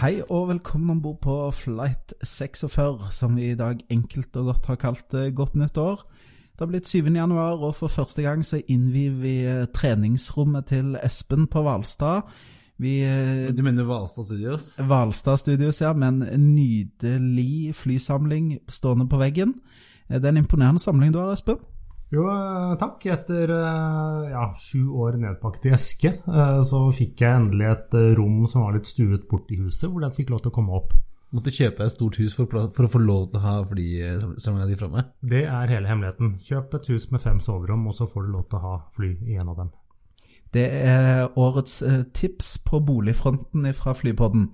Hei og velkommen om bord på flight 46, som vi i dag enkelt og godt har kalt eh, Godt nytt år. Det har blitt 7. januar, og for første gang så innvier vi eh, treningsrommet til Espen på Hvalstad. Vi eh, Du mener Hvalstad Studios? Hvalstad Studios, ja, med en nydelig flysamling stående på veggen. Det er en imponerende samling du har, Espen. Jo, eh, takk. Etter eh, ja, sju år nedpakket i eske, eh, så fikk jeg endelig et rom som var litt stuet bort i huset, hvor den fikk lov til å komme opp. Måtte kjøpe et stort hus for, for å få lov til å ha flysamlinga di framme? Det er hele hemmeligheten. Kjøp et hus med fem soverom, og så får du lov til å ha fly i en av dem. Det er årets tips på boligfronten fra Flypodden.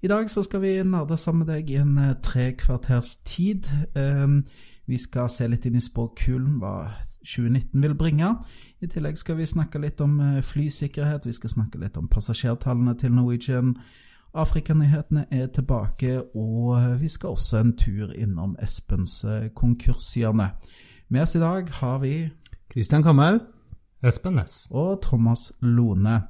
I dag så skal vi nerde sammen med deg i en tre kvarters tid. Vi skal se litt inn i spåkulen hva 2019 vil bringe. I tillegg skal vi snakke litt om eh, flysikkerhet, vi skal snakke litt om passasjertallene til Norwegian. Afrikanyhetene er tilbake, og eh, vi skal også en tur innom Espens eh. Med oss i dag har vi Christian Kamhaug? Espen Næss. og Thomas Lone.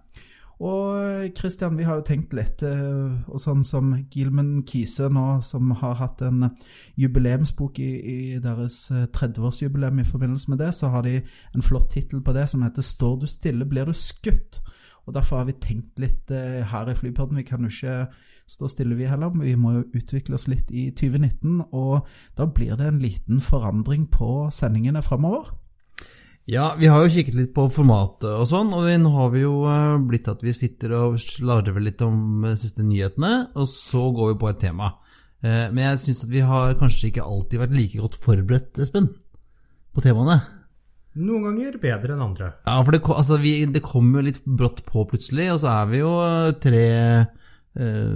Og Christian, vi har jo tenkt litt, eh, og sånn som Gilman Kise nå, som har hatt en jubileumsbok i, i deres eh, 30-årsjubileum i forbindelse med det, så har de en flott tittel på det som heter 'Står du stille, blir du skutt'. Og Derfor har vi tenkt litt eh, her i Flypodden. Vi kan jo ikke stå stille, vi heller, vi må jo utvikle oss litt i 2019. Og da blir det en liten forandring på sendingene framover. Ja, vi har jo kikket litt på formatet og sånn, og vi, nå har vi jo eh, blitt at vi sitter og slarver litt om de siste nyhetene, og så går vi på et tema. Eh, Men jeg syns at vi har kanskje ikke alltid vært like godt forberedt, Espen, på temaene. Noen ganger bedre enn andre. Ja, for det, altså, vi, det kom jo litt brått på plutselig, og så er vi jo eh, tre, eh,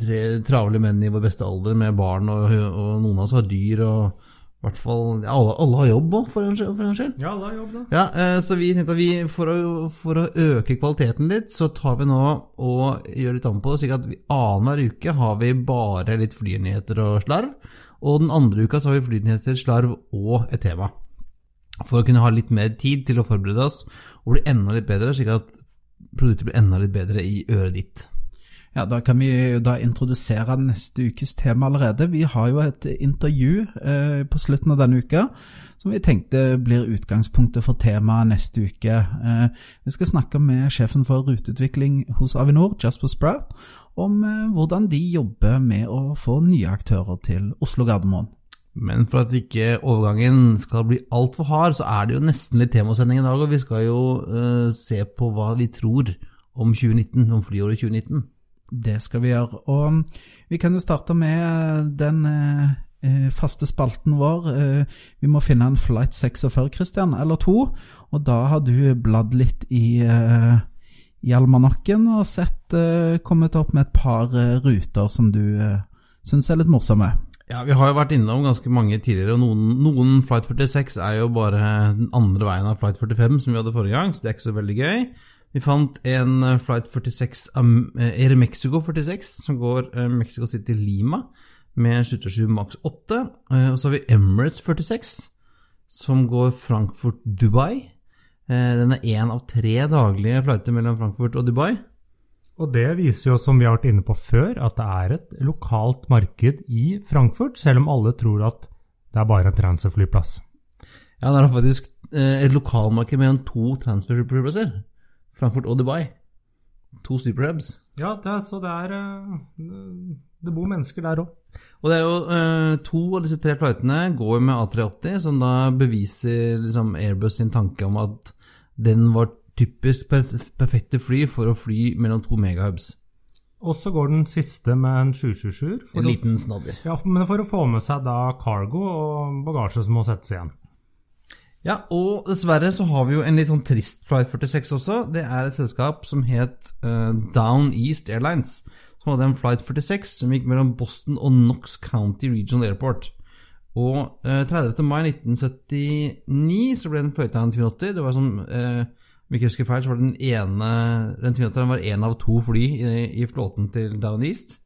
tre travle menn i vår beste alder med barn, og, og noen av oss har dyr, og hvert fall alle, alle har jobb òg, for. For en skyld. Ja, da jobb, da. Ja, eh, så vi tenkte at vi, for å, for å øke kvaliteten litt, så tar vi nå og gjør litt om på det, slik at annenhver uke har vi bare litt flynyheter og slarv, og den andre uka så har vi flynyheter, slarv og et tema. For å kunne ha litt mer tid til å forberede oss og bli enda litt bedre, slik at produktet blir enda litt bedre i øret ditt. Ja, Da kan vi da introdusere neste ukes tema allerede. Vi har jo et intervju eh, på slutten av denne uka som vi tenkte blir utgangspunktet for temaet neste uke. Eh, vi skal snakke med sjefen for ruteutvikling hos Avinor, Jasper Sprout, om eh, hvordan de jobber med å få nye aktører til Oslo Gardermoen. Men for at ikke overgangen skal bli altfor hard, så er det jo nesten litt temasending i dag, og vi skal jo uh, se på hva vi tror om 2019, om flyåret 2019. Det skal vi gjøre. Og vi kan jo starte med den eh, eh, faste spalten vår. Eh, vi må finne en flight 46, Christian, eller to. Og da har du bladd litt i, eh, i almanakken og sett eh, kommet opp med et par eh, ruter som du eh, syns er litt morsomme. Ja, vi har jo vært innom ganske mange tidligere, og noen, noen Flight 46 er jo bare den andre veien av Flight 45 som vi hadde forrige gang, så det er ikke så veldig gøy. Vi fant en eh, Flight 46 um, eh, Air Mexico 46 som går eh, Mexico City Lima med 77 Max 8. Eh, og så har vi Emirates 46 som går Frankfurt Dubai. Eh, den er én av tre daglige flighter mellom Frankfurt og Dubai. Og det viser jo, som vi har vært inne på før, at det er et lokalt marked i Frankfurt, selv om alle tror at det er bare en transferflyplass. Ja, det er faktisk et lokalmarked mellom to transferflyplasser. Frankfurt og Dubai. To superhubs. Ja, det, er- så det er eh, Det bor mennesker der òg. Og det er jo eh, to av disse tre flightene går med A380, som da beviser liksom, Airbus sin tanke om at den var typisk perf perfekte fly for å fly mellom to megahubs. Og så går den siste med en 777. for En liten snadder. Ja, men for å få med seg da cargo og bagasje som må settes igjen. Ja, og dessverre så har vi jo en litt sånn trist Flight 46 også. Det er et selskap som het uh, Down East Airlines. Som hadde en Flight 46 som gikk mellom Boston og Knox County Regional Airport. Og uh, 30. mai 1979 så ble den fløyta en 280. Det var som uh, om ikke husker feil, så var den ene Den 280 var én av to fly i, i flåten til Down East.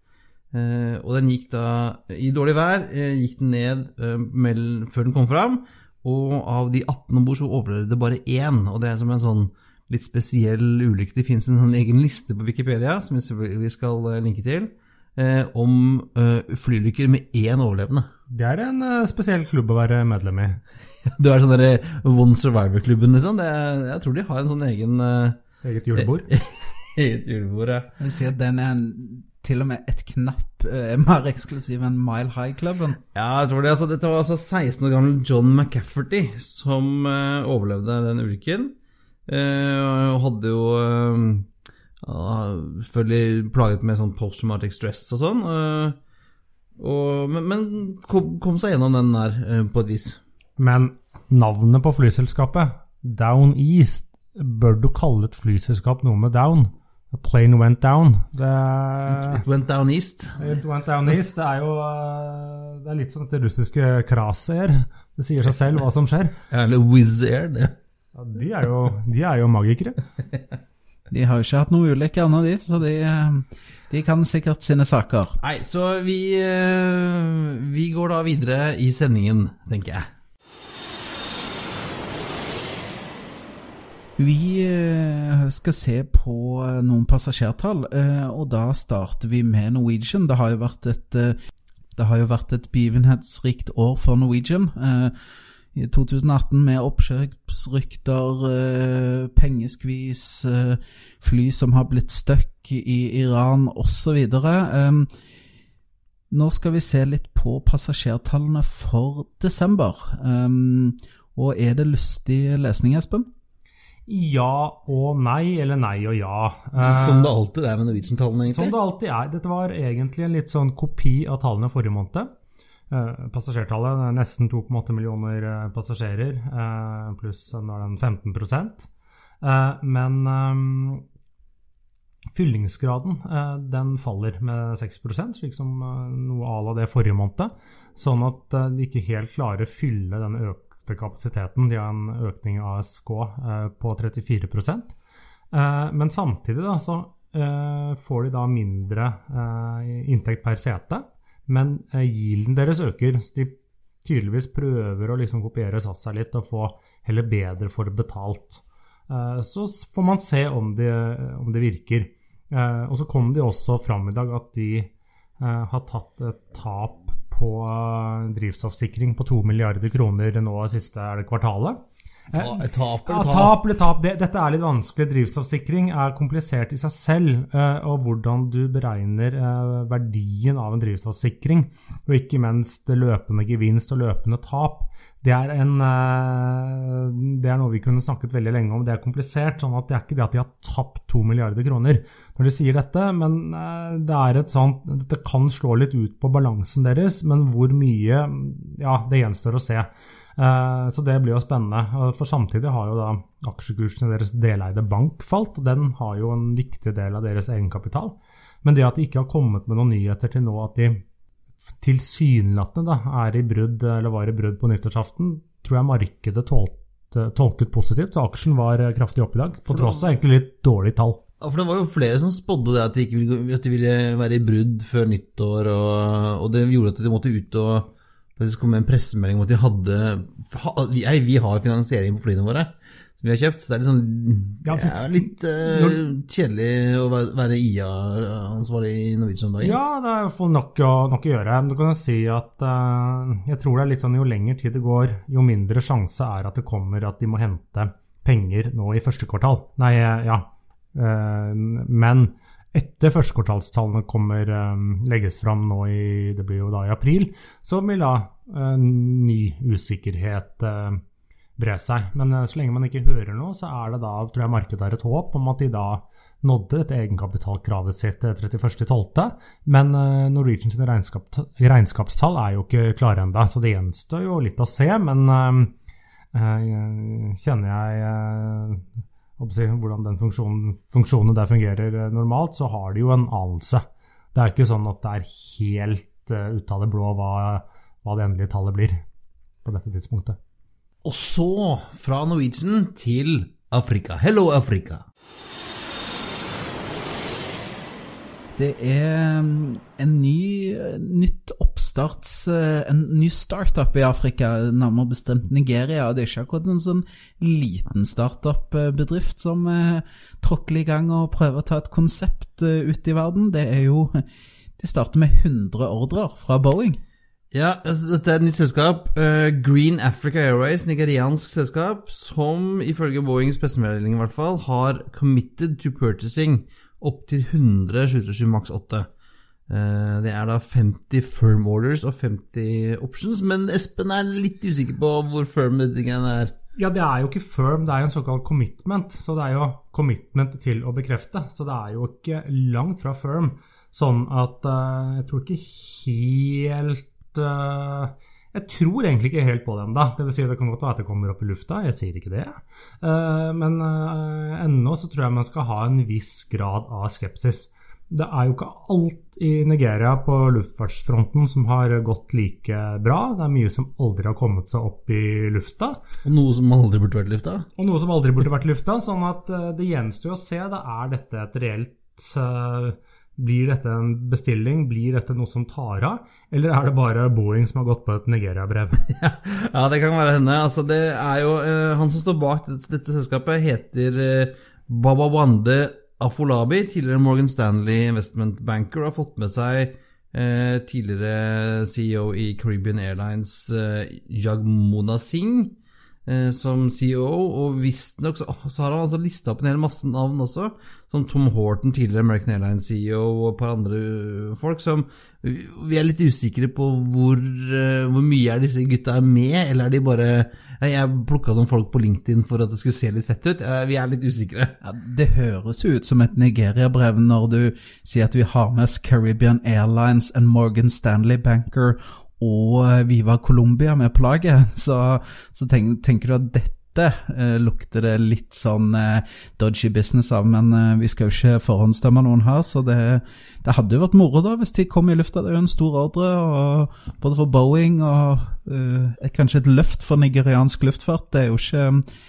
Uh, og den gikk da i dårlig vær, gikk den ned mell, før den kom fram. Og av de 18 om bord så overlevde det bare én. Og det er som en sånn litt spesiell ulykke. Det fins en sånn egen liste på Wikipedia, som vi skal eh, linke til, eh, om eh, flyulykker med én overlevende. Det er en uh, spesiell klubb å være medlem i. Det er sånn derre One Survivor-klubben, liksom. Det er, jeg tror de har en sånn egen uh, Eget julebord. Eget julebord, ja. Jeg vil si at den er en, til og med et knapp eh, mer eksklusiv enn Mile High-klubben. Ja, jeg tror det. Altså, dette var altså 16 år gammel John McCafferty som eh, overlevde den ulykken. Eh, og hadde jo eh, ja, selvfølgelig plaget med sånn post-traumatic stress og sånn. eh, og, men men kom, kom seg gjennom den der eh, på et vis. Men navnet på flyselskapet, Down East, bør du kalle et flyselskap noe med down? A plane went down. Det, It went down east. it went down east. Det er jo eh, det er litt som det russiske Kraser. Det sier seg selv hva som skjer. Ja, eller Wizz Air, det. Ja, de, er jo, de er jo magikere. De har jo ikke hatt noe ulykke ennå, de, så de, eh, de kan sikkert sine saker. Nei, så vi, eh, vi går da videre i sendingen, tenker jeg. Vi eh, skal se på eh, noen passasjertall, eh, og da starter vi med Norwegian. Det har jo vært et, jo vært et begivenhetsrikt år for Norwegian. I 2018 med oppkjøpsrykter, pengeskvis, fly som har blitt stuck i Iran osv. Nå skal vi se litt på passasjertallene for desember. Og er det lystig lesning, Espen? Ja og nei, eller nei og ja. Eh, Som det alltid er med Norwegian-tallene, egentlig. Som det alltid er. Dette var egentlig en litt sånn kopi av tallene forrige måned. Eh, passasjertallet er nesten 2,8 millioner eh, passasjerer, eh, pluss nå er den 15 eh, Men eh, fyllingsgraden eh, den faller med 6 slik som eh, noe à la det forrige måned. Sånn at eh, de ikke helt klarer å fylle den økte kapasiteten. De har en økning av ASK eh, på 34 Eh, Men samtidig da, så eh, får de da mindre inntekt per sete. Men yielden deres øker. Så de tydeligvis prøver å liksom kopiere SAS seg litt og få heller bedre for betalt. Så får man se om det, om det virker. Og så kom det også fram i dag at de har tatt et tap på drivstoffsikring på 2 milliarder kroner nå i siste er det kvartalet. Eh, Tap ja, eller tap? eller tap. Det, dette er litt vanskelig. Drivstoffsikring er komplisert i seg selv. eh, og hvordan du beregner eh, verdien av en drivstoffsikring, og ikke minst det løpende gevinst og løpende tap, det er, en, eh, det er noe vi kunne snakket veldig lenge om. Det er komplisert. sånn at Det er ikke det at de har tapt to milliarder kroner når de sier dette, men eh, det er et sånt Dette kan slå litt ut på balansen deres, men hvor mye Ja, det gjenstår å se. Eh, Så det blir jo spennende. For samtidig har jo da aksjekursene deres deleide bank falt, og den har jo en viktig del av deres egenkapital. Men det at de ikke har kommet med noen nyheter til nå at de tilsynelatende da er i brudd, eller var i brudd på nyttårsaften, tror jeg markedet tålte, tolket positivt. Så aksjen var eh, kraftig opp i dag, på tross av egentlig litt dårlige tall. Ja, for det var jo flere som spådde det at de, ikke ville, at de ville være i brudd før nyttår, og, og det gjorde at de måtte ut og faktisk komme med en pressemelding om at de hadde ha, vi, vi har finansiering på flyene våre som vi har kjøpt, så det er litt sånn Ja, for- ja, litt eh, kjedelig å være, være IA-ansvarlig i Norwegian om dagen. Ja, det er i hvert fall nok nok å gjøre. Men du kan jo si at uh, jeg tror det er litt sånn jo lenger tid det går, jo mindre sjanse er at det kommer at de må hente penger nå i første kvartal. Nei, eh, ja. Uh, men etter førstekvartalstallene kommer legges fram nå i det blir jo da i april, så vil da ny usikkerhet bre seg. Men eh, så lenge man ikke hører noe, så er det da, tror jeg markedet er et håp om at de da nådde dette egenkapitalkravet sitt eh, 31.12. Men Norwegians regnskap, regnskapstall er jo ikke klare ennå, så det gjenstår jo litt å se. Men eh, eh, kjenner jeg øh, hvordan den funksjonen, funksjonen, der fungerer eh, normalt, så har de jo en anelse. Det er ikke sånn at det er helt uh, ut av det blå hva, hva det endelige tallet blir på dette tidspunktet. Og så, fra Norwegian til Afrika. Hello, Afrika. Det er mm, en ny, nytt oppstarts eh, En ny startup i Afrika, nærmere bestemt Nigeria. Det er ikke akkurat en sånn liten startup-bedrift som eh, tråkler i gang og prøver å ta et konsept eh, ut i verden. Det er jo De starter med 100 ordrer fra Boeing. Ja, altså, dette er et nytt selskap. Green Africa Airways, nigeriansk selskap, som ifølge Boeings pressemelding i hvert fall har committed to purchasing opp til 100 737 Max 8. Uh, det er da 50 firm orders og 50 options, men Espen er litt usikker på hvor firm dette greiene er. Ja, det er jo ikke firm, det er jo en såkalt commitment. Så det er jo commitment til å bekrefte. Så det er jo ikke langt fra firm. Sånn at uh, jeg tror ikke helt jeg tror egentlig ikke helt på det ennå. Det, vil si, det kan godt være at det kommer opp i lufta, jeg sier ikke det. Uh, men uh, ennå så tror jeg man skal ha en viss grad av skepsis. Det er jo ikke alt i Nigeria på luftfartsfronten som har gått like bra. Det er mye som aldri har kommet seg opp i lufta. Og noe som aldri burde vært i lufta? Og noe som aldri burde vært i lufta. Sånn at det gjenstår å se. Da er dette et reelt blir dette en bestilling? Blir dette noe som tar av? Eller er det bare Boeing som har gått på et Nigeria-brev? ja, det kan være henne. Altså, det er jo uh, Han som står bak dette, dette selskapet, heter uh, Babawande Afolabi, tidligere Morgan Stanley Investment Banker, har fått med seg uh, tidligere CEO i Caribbean Airlines, Jagmona Singh som CEO, og visstnok så, så har han altså lista opp en hel masse navn også, som Tom Horton, tidligere American Airlines CEO, og et par andre folk som Vi er litt usikre på hvor, uh, hvor mye er disse gutta er med, eller er de bare Jeg plukka noen folk på LinkedIn for at det skulle se litt fett ut. Vi er litt usikre. Ja, det høres ut som et Nigeria-brev når du sier at vi har med oss Caribbean Airlines and Morgan Stanley Banker og Viva Colombia med på laget. Så, så tenk, tenker du at dette eh, lukter det litt sånn eh, dodgy business av, men eh, vi skal jo ikke forhåndsdømme noen her, så det, det, hadde jo vært moro da hvis de kom i lufta. Det er jo en stor ordre, og, både for Boeing og eh, kanskje et løft for nigeriansk luftfart. Det er jo ikke eh,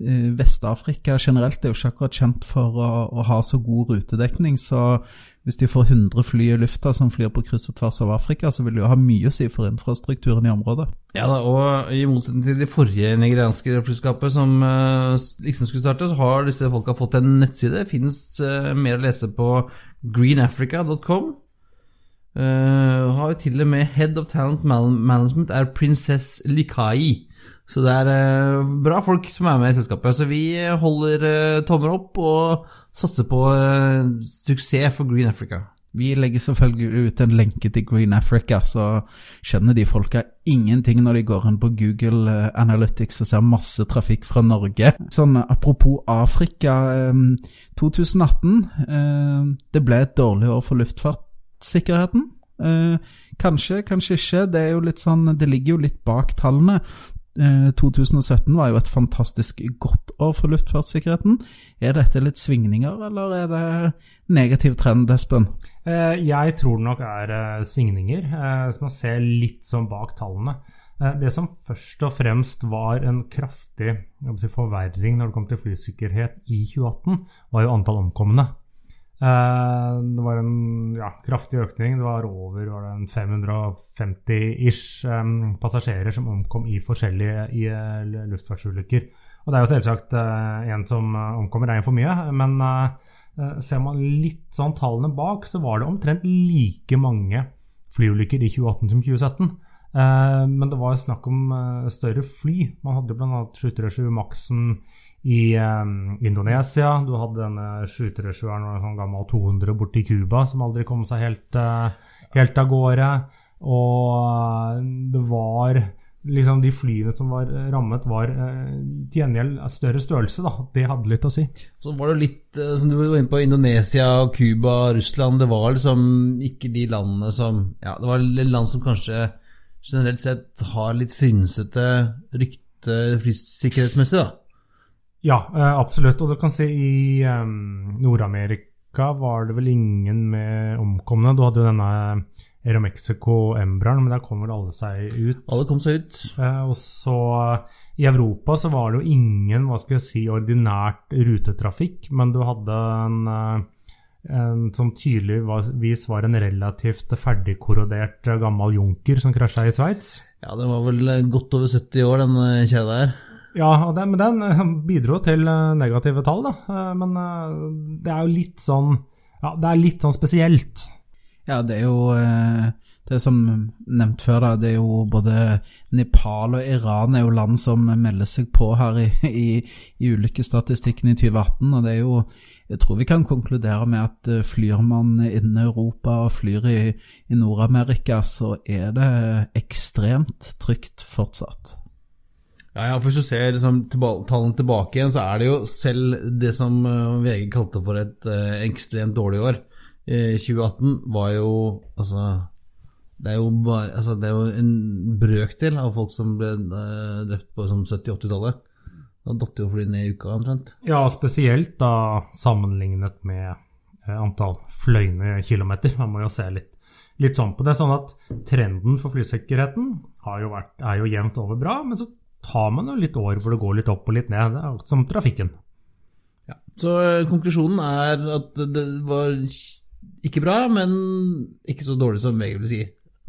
Vest-Afrika generelt er jo ikke akkurat kjent for å, å, ha så god rutedekning, så hvis de får 100 fly i lufta som flyr på kryss og tvers av Afrika, så vil det jo ha mye å si for infrastrukturen i området. Ja da, og i motsetning til de forrige nigerianske flyskapet som liksom skulle starte, så har disse folka fått en nettside. Det finnes uh, mer å lese på greenafrica.com. Uh, har til og med Head of Talent Management er Princess Likai. Så det er uh, bra folk som er med i selskapet. Så vi holder uh, tommer opp og satser på suksess for Green Africa. Vi legger selvfølgelig ut en lenke til Green Africa, så skjønner de folka ingenting når de går inn på Google eh, Analytics og ser masse trafikk fra Norge. Sånn apropos Afrika. 2018 eh, Det ble et dårlig år for luftfartssikkerheten. Kanskje, kanskje ikke. Det, er jo litt sånn, det ligger jo litt bak tallene. 2017 var jo et fantastisk godt år for luftfartssikkerheten. Er dette litt svingninger, eller er det negativ trend, Espen? Eh, jeg tror det nok er eh, svingninger, hvis man ser litt sånn bak tallene. Det som først og fremst var en kraftig si, forverring når det kom til flysikkerhet i 2018, var jo antall omkomne. Eh, det var en ja, kraftig økning. Det var over 550-ish um, passasjerer som omkom i forskjellige i, uh, luftfartsulykker. Og det er jo selvsagt uh, en som omkommer, er en for mye. Men ser man litt sånn tallene bak, så var det omtrent like mange flyulykker i 2018 som 2017. men det var snakk om større fly. Man hadde bl.a. 737 Maxen i um, Indonesia. Du hadde denne 737-eren og en sånn gammel 200 borti Cuba som aldri kom seg helt, uh, helt av gårde. Og uh, det var liksom De flyene som var rammet, var uh, til gjengjeld større størrelse. da, Det hadde litt å si. Så var det litt, som du var inne på, Indonesia, Cuba, Russland. Det var liksom ikke de landene som Ja, det var land som kanskje generelt sett har litt frynsete rykte uh, flysikkerhetsmessig, da. Ja, eh, absolutt. Og du kan si i um, Nord-Amerika var det vel ingen med omkomne. Du hadde jo denne Aeromexico Embraen, men der kom vel alle seg ut. Alle kom seg ut. Eh, og så i Europa så var det jo ingen hva skal jeg si, ordinært rutetrafikk, men du hadde en, en som tydeligvis var en relativt ferdigkorrodert gammel junker som krasja i Sveits. Ja, den var vel godt over 70 år, den kjeda der. Ja, den, men den bidro til negative tall, da. Men det er jo litt sånn Ja, det er litt sånn spesielt. Ja, det er jo det er som nevnt før, da, det er jo både Nepal og Iran er jo land som melder seg på her i, i, i ulykkesstatistikken i 2018. og det er jo, Jeg tror vi kan konkludere med at flyr man innen Europa og flyr i, i Nord-Amerika, så er det ekstremt trygt fortsatt. Ja, ja, Hvis du ser liksom, tallene tilbake igjen, så er det jo selv det som VG kalte for et uh, ekstremt dårlig år. Uh, 2018 var jo altså det er jo bare altså det er jo en brøkdel av folk som ble uh, drept på som 70-80-tallet. Da datt jo fly ned i uka omtrent. Ja, spesielt da sammenlignet med uh, antall fløyne kilometer. Man må jo se litt, litt sånn på det. Sånn at trenden for flysikkerheten jo vært, er jo jevnt over bra, men så tar man jo litt år hvor det går litt opp og litt ned, Det er som trafikken. Ja. Så uh, konklusjonen er at det var ikke bra, men ikke så dårlig som VG vil si.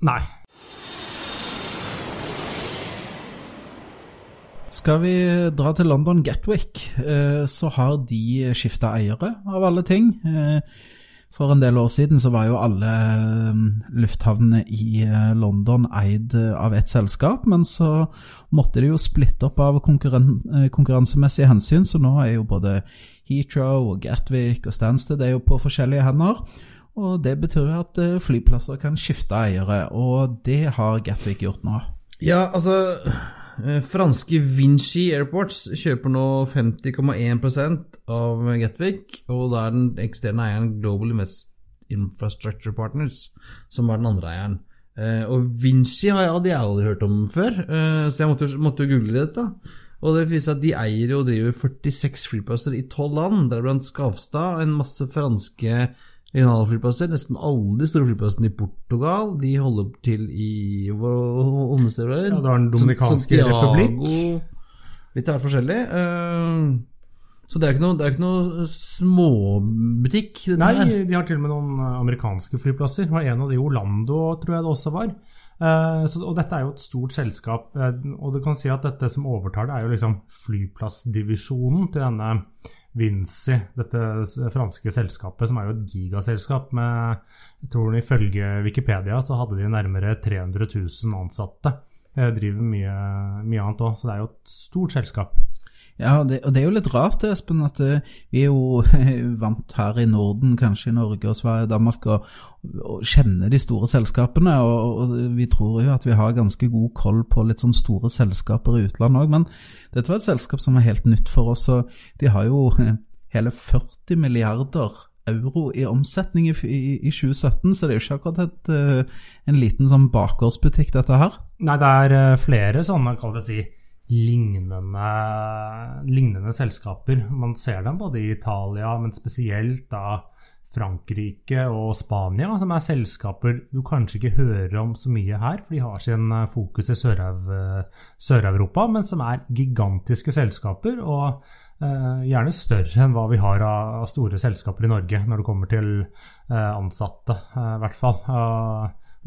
Nei. Skal vi dra til London Gatwick, så har de skifta eiere, av alle ting. For en del år siden så var jo alle lufthavnene i London eid av ett selskap, men så måtte de jo splitte opp av konkurren konkurransemessige hensyn, så nå er jo både Heathrow og Gatwick og Stansted er jo på forskjellige hender. Og Det betyr jo at flyplasser kan skifte eiere, og det har Gatwick gjort nå. Ja, altså Franske Vinci Airports kjøper nå 50,1% av Gatwick, og da er den eksterne eieren Global Invest Infrastructure Partners, som var den andre eieren. Og Vinci har jeg, aldri hørt om før, så jeg måtte, måtte google dette. Og det viser at De eier og driver 46 flyplasser i tolv land, deriblant Skavstad, en masse franske regionale flyplasser. Nesten alle de store flyplassene i Portugal de holder til i onde steder. Ja, det er Den dominikanske republikk. Litt av hvert forskjellig. Så det er ikke noe, det er ikke noe småbutikk? Nei, her. de har til og med noen amerikanske flyplasser. Det var en av de Orlando, tror jeg det også var. Uh, så, og dette er jo et stort selskap, og du kan si at dette som overtar det, er jo liksom flyplassdivisjonen til denne Vinci, dette franske selskapet, som er jo et gigaselskap med jeg tror Ifølge Wikipedia så hadde de nærmere 300 000 ansatte. Jeg driver mye, mye annet òg, så det er jo et stort selskap. Ja, det, og det er jo litt rart, Espen, at vi er jo vant her i Norden, kanskje i Norge og Sverige og Danmark, å og kjenner de store selskapene. Og, og, vi tror jo at vi har ganske god koll på litt sånn store selskaper i utlandet òg. Men dette var et selskap som var helt nytt for oss, og de har jo hele 40 milliarder euro i omsetning i, i, i 2017, så det er jo ikke akkurat et, en liten sånn bakgårdsbutikk, dette her. Nei, det er flere sånne, kan vi si lignende, lignende selskaper. Man ser dem både i Italia, men spesielt da Frankrike og Spania, som er selskaper du kanskje ikke hører om så mye her, for de har sin fokus i Sør-Europa, men som er gigantiske selskaper. og eh, gjerne større enn hva vi har av, store selskaper i Norge når det kommer til eh, ansatte, eh, i hvert fall.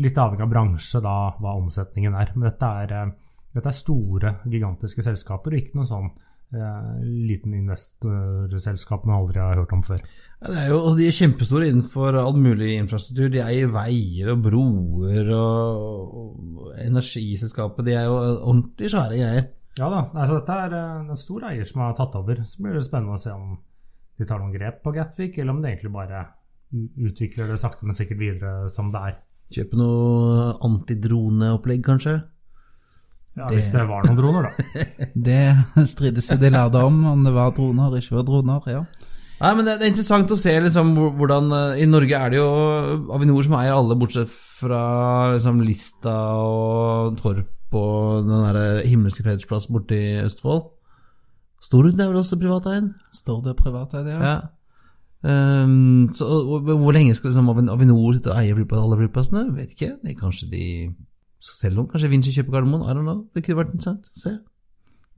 litt avhengig av bransje, da, hva omsetningen er. Men dette er dette er store, gigantiske selskaper, og ikke noe sånn eh, liten investorselskap man aldri har hørt om før. Ja, det er jo, og De er kjempestore innenfor all mulig infrastruktur. De eier veier og broer og, og energiselskapet. De er jo ordentlig svære greier. Ja da. Altså, dette er eh, en stor eier som har tatt over. Så blir det spennende å se om de tar noen grep på Gatwick, eller om de egentlig bare utvikler det sakte, men sikkert videre som det er. Kjøpe noe antidroneopplegg, kanskje? Ja, det, Hvis det var noen droner, da. det strides jo de lærde om, om det var droner eller ikke var droner. ja. Nei, men det, det er interessant å se liksom hvordan eh, I Norge er det jo Avinor som eier alle, bortsett fra liksom Lista og Torp og den der himmelske fredsplass borte i Østfold. Stord er vel også privateid? Stord er privateid, ja? Ja. Um, så og, Hvor lenge skal liksom Avinor sitte og eie flyplass, alle flyplassene? Vet ikke. Det er kanskje de selge noen? Kanskje Vinci kjøper Gardermoen? I don't know. Det kunne vært interessant. Se.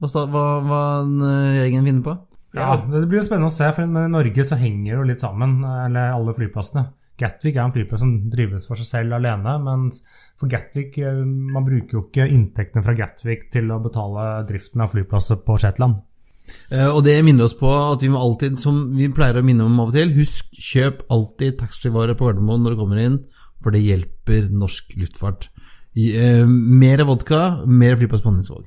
Hva, hva, hva eh, regjeringen vinner på? Ja, Det blir jo spennende å se, for i Norge så henger det jo litt sammen, eller alle flyplassene. Gatwick er en flyplass som drives for seg selv alene, mens for Gatwick eh, Man bruker jo ikke inntektene fra Gatwick til å betale driften av flyplasser på Shetland. Eh, og det minner oss på at vi må alltid, som vi pleier å minne om av og til, husk kjøp alltid taxfree-varer på Gardermoen når du kommer inn, for det hjelper norsk luftfart. Eh, mer vodka, mer flyplass på Honningsvåg.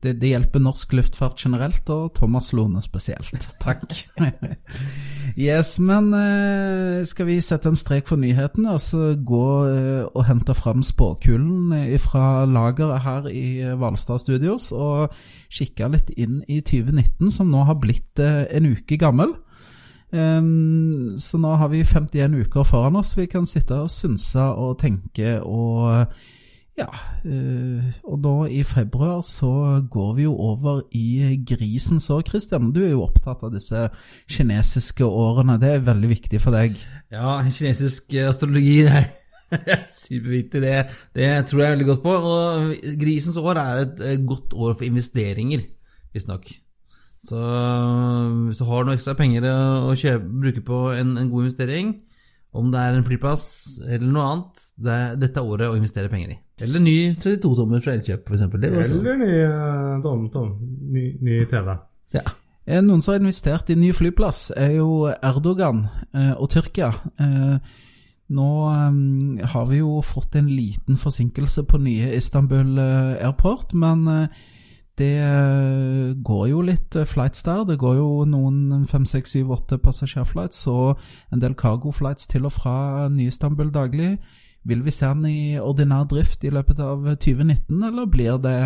Det, det hjelper norsk luftfart generelt, og Thomas Lone spesielt. Takk. yes, men eh, skal vi sette en strek for nyhetene, og så gå eh, og hente fram spåkulen fra lageret her i Hvalstad Studios, og kikke litt inn i 2019, som nå har blitt en uke gammel. Så nå har vi 51 uker foran oss. Vi kan sitte og synse og tenke og ja, eh, og nå i februar så går vi jo over i grisens år. Christian, du er jo opptatt av disse kinesiske årene. Det er veldig viktig for deg. Ja, kinesisk astrologi det er superviktig. Det, det tror jeg veldig godt på. Og grisens år er et eh, godt år for investeringer, visstnok. Så hvis du har noe ekstra penger å kjøpe, bruke på en, en god investering, om det er en flyplass eller noe annet, det er, dette er året å investere penger i. Eller ny 32-tommer fra Elkjøp, f.eks. Eller ny, eh, tom, tom, ny, ny TV. Ja. Eh, Noen som har investert i ny flyplass, er jo Erdogan eh, og Tyrkia. Eh, nå eh, har vi jo fått en liten forsinkelse på nye Istanbul eh, Airport, men eh, det eh, går jo litt eh, flights der. Det går jo noen 5, 6, 7, 8 passasjerflights og en del cargo-flights til og fra Ny-Istanbul daglig. Vil vi se den i ordinær drift i løpet av 2019, eller blir det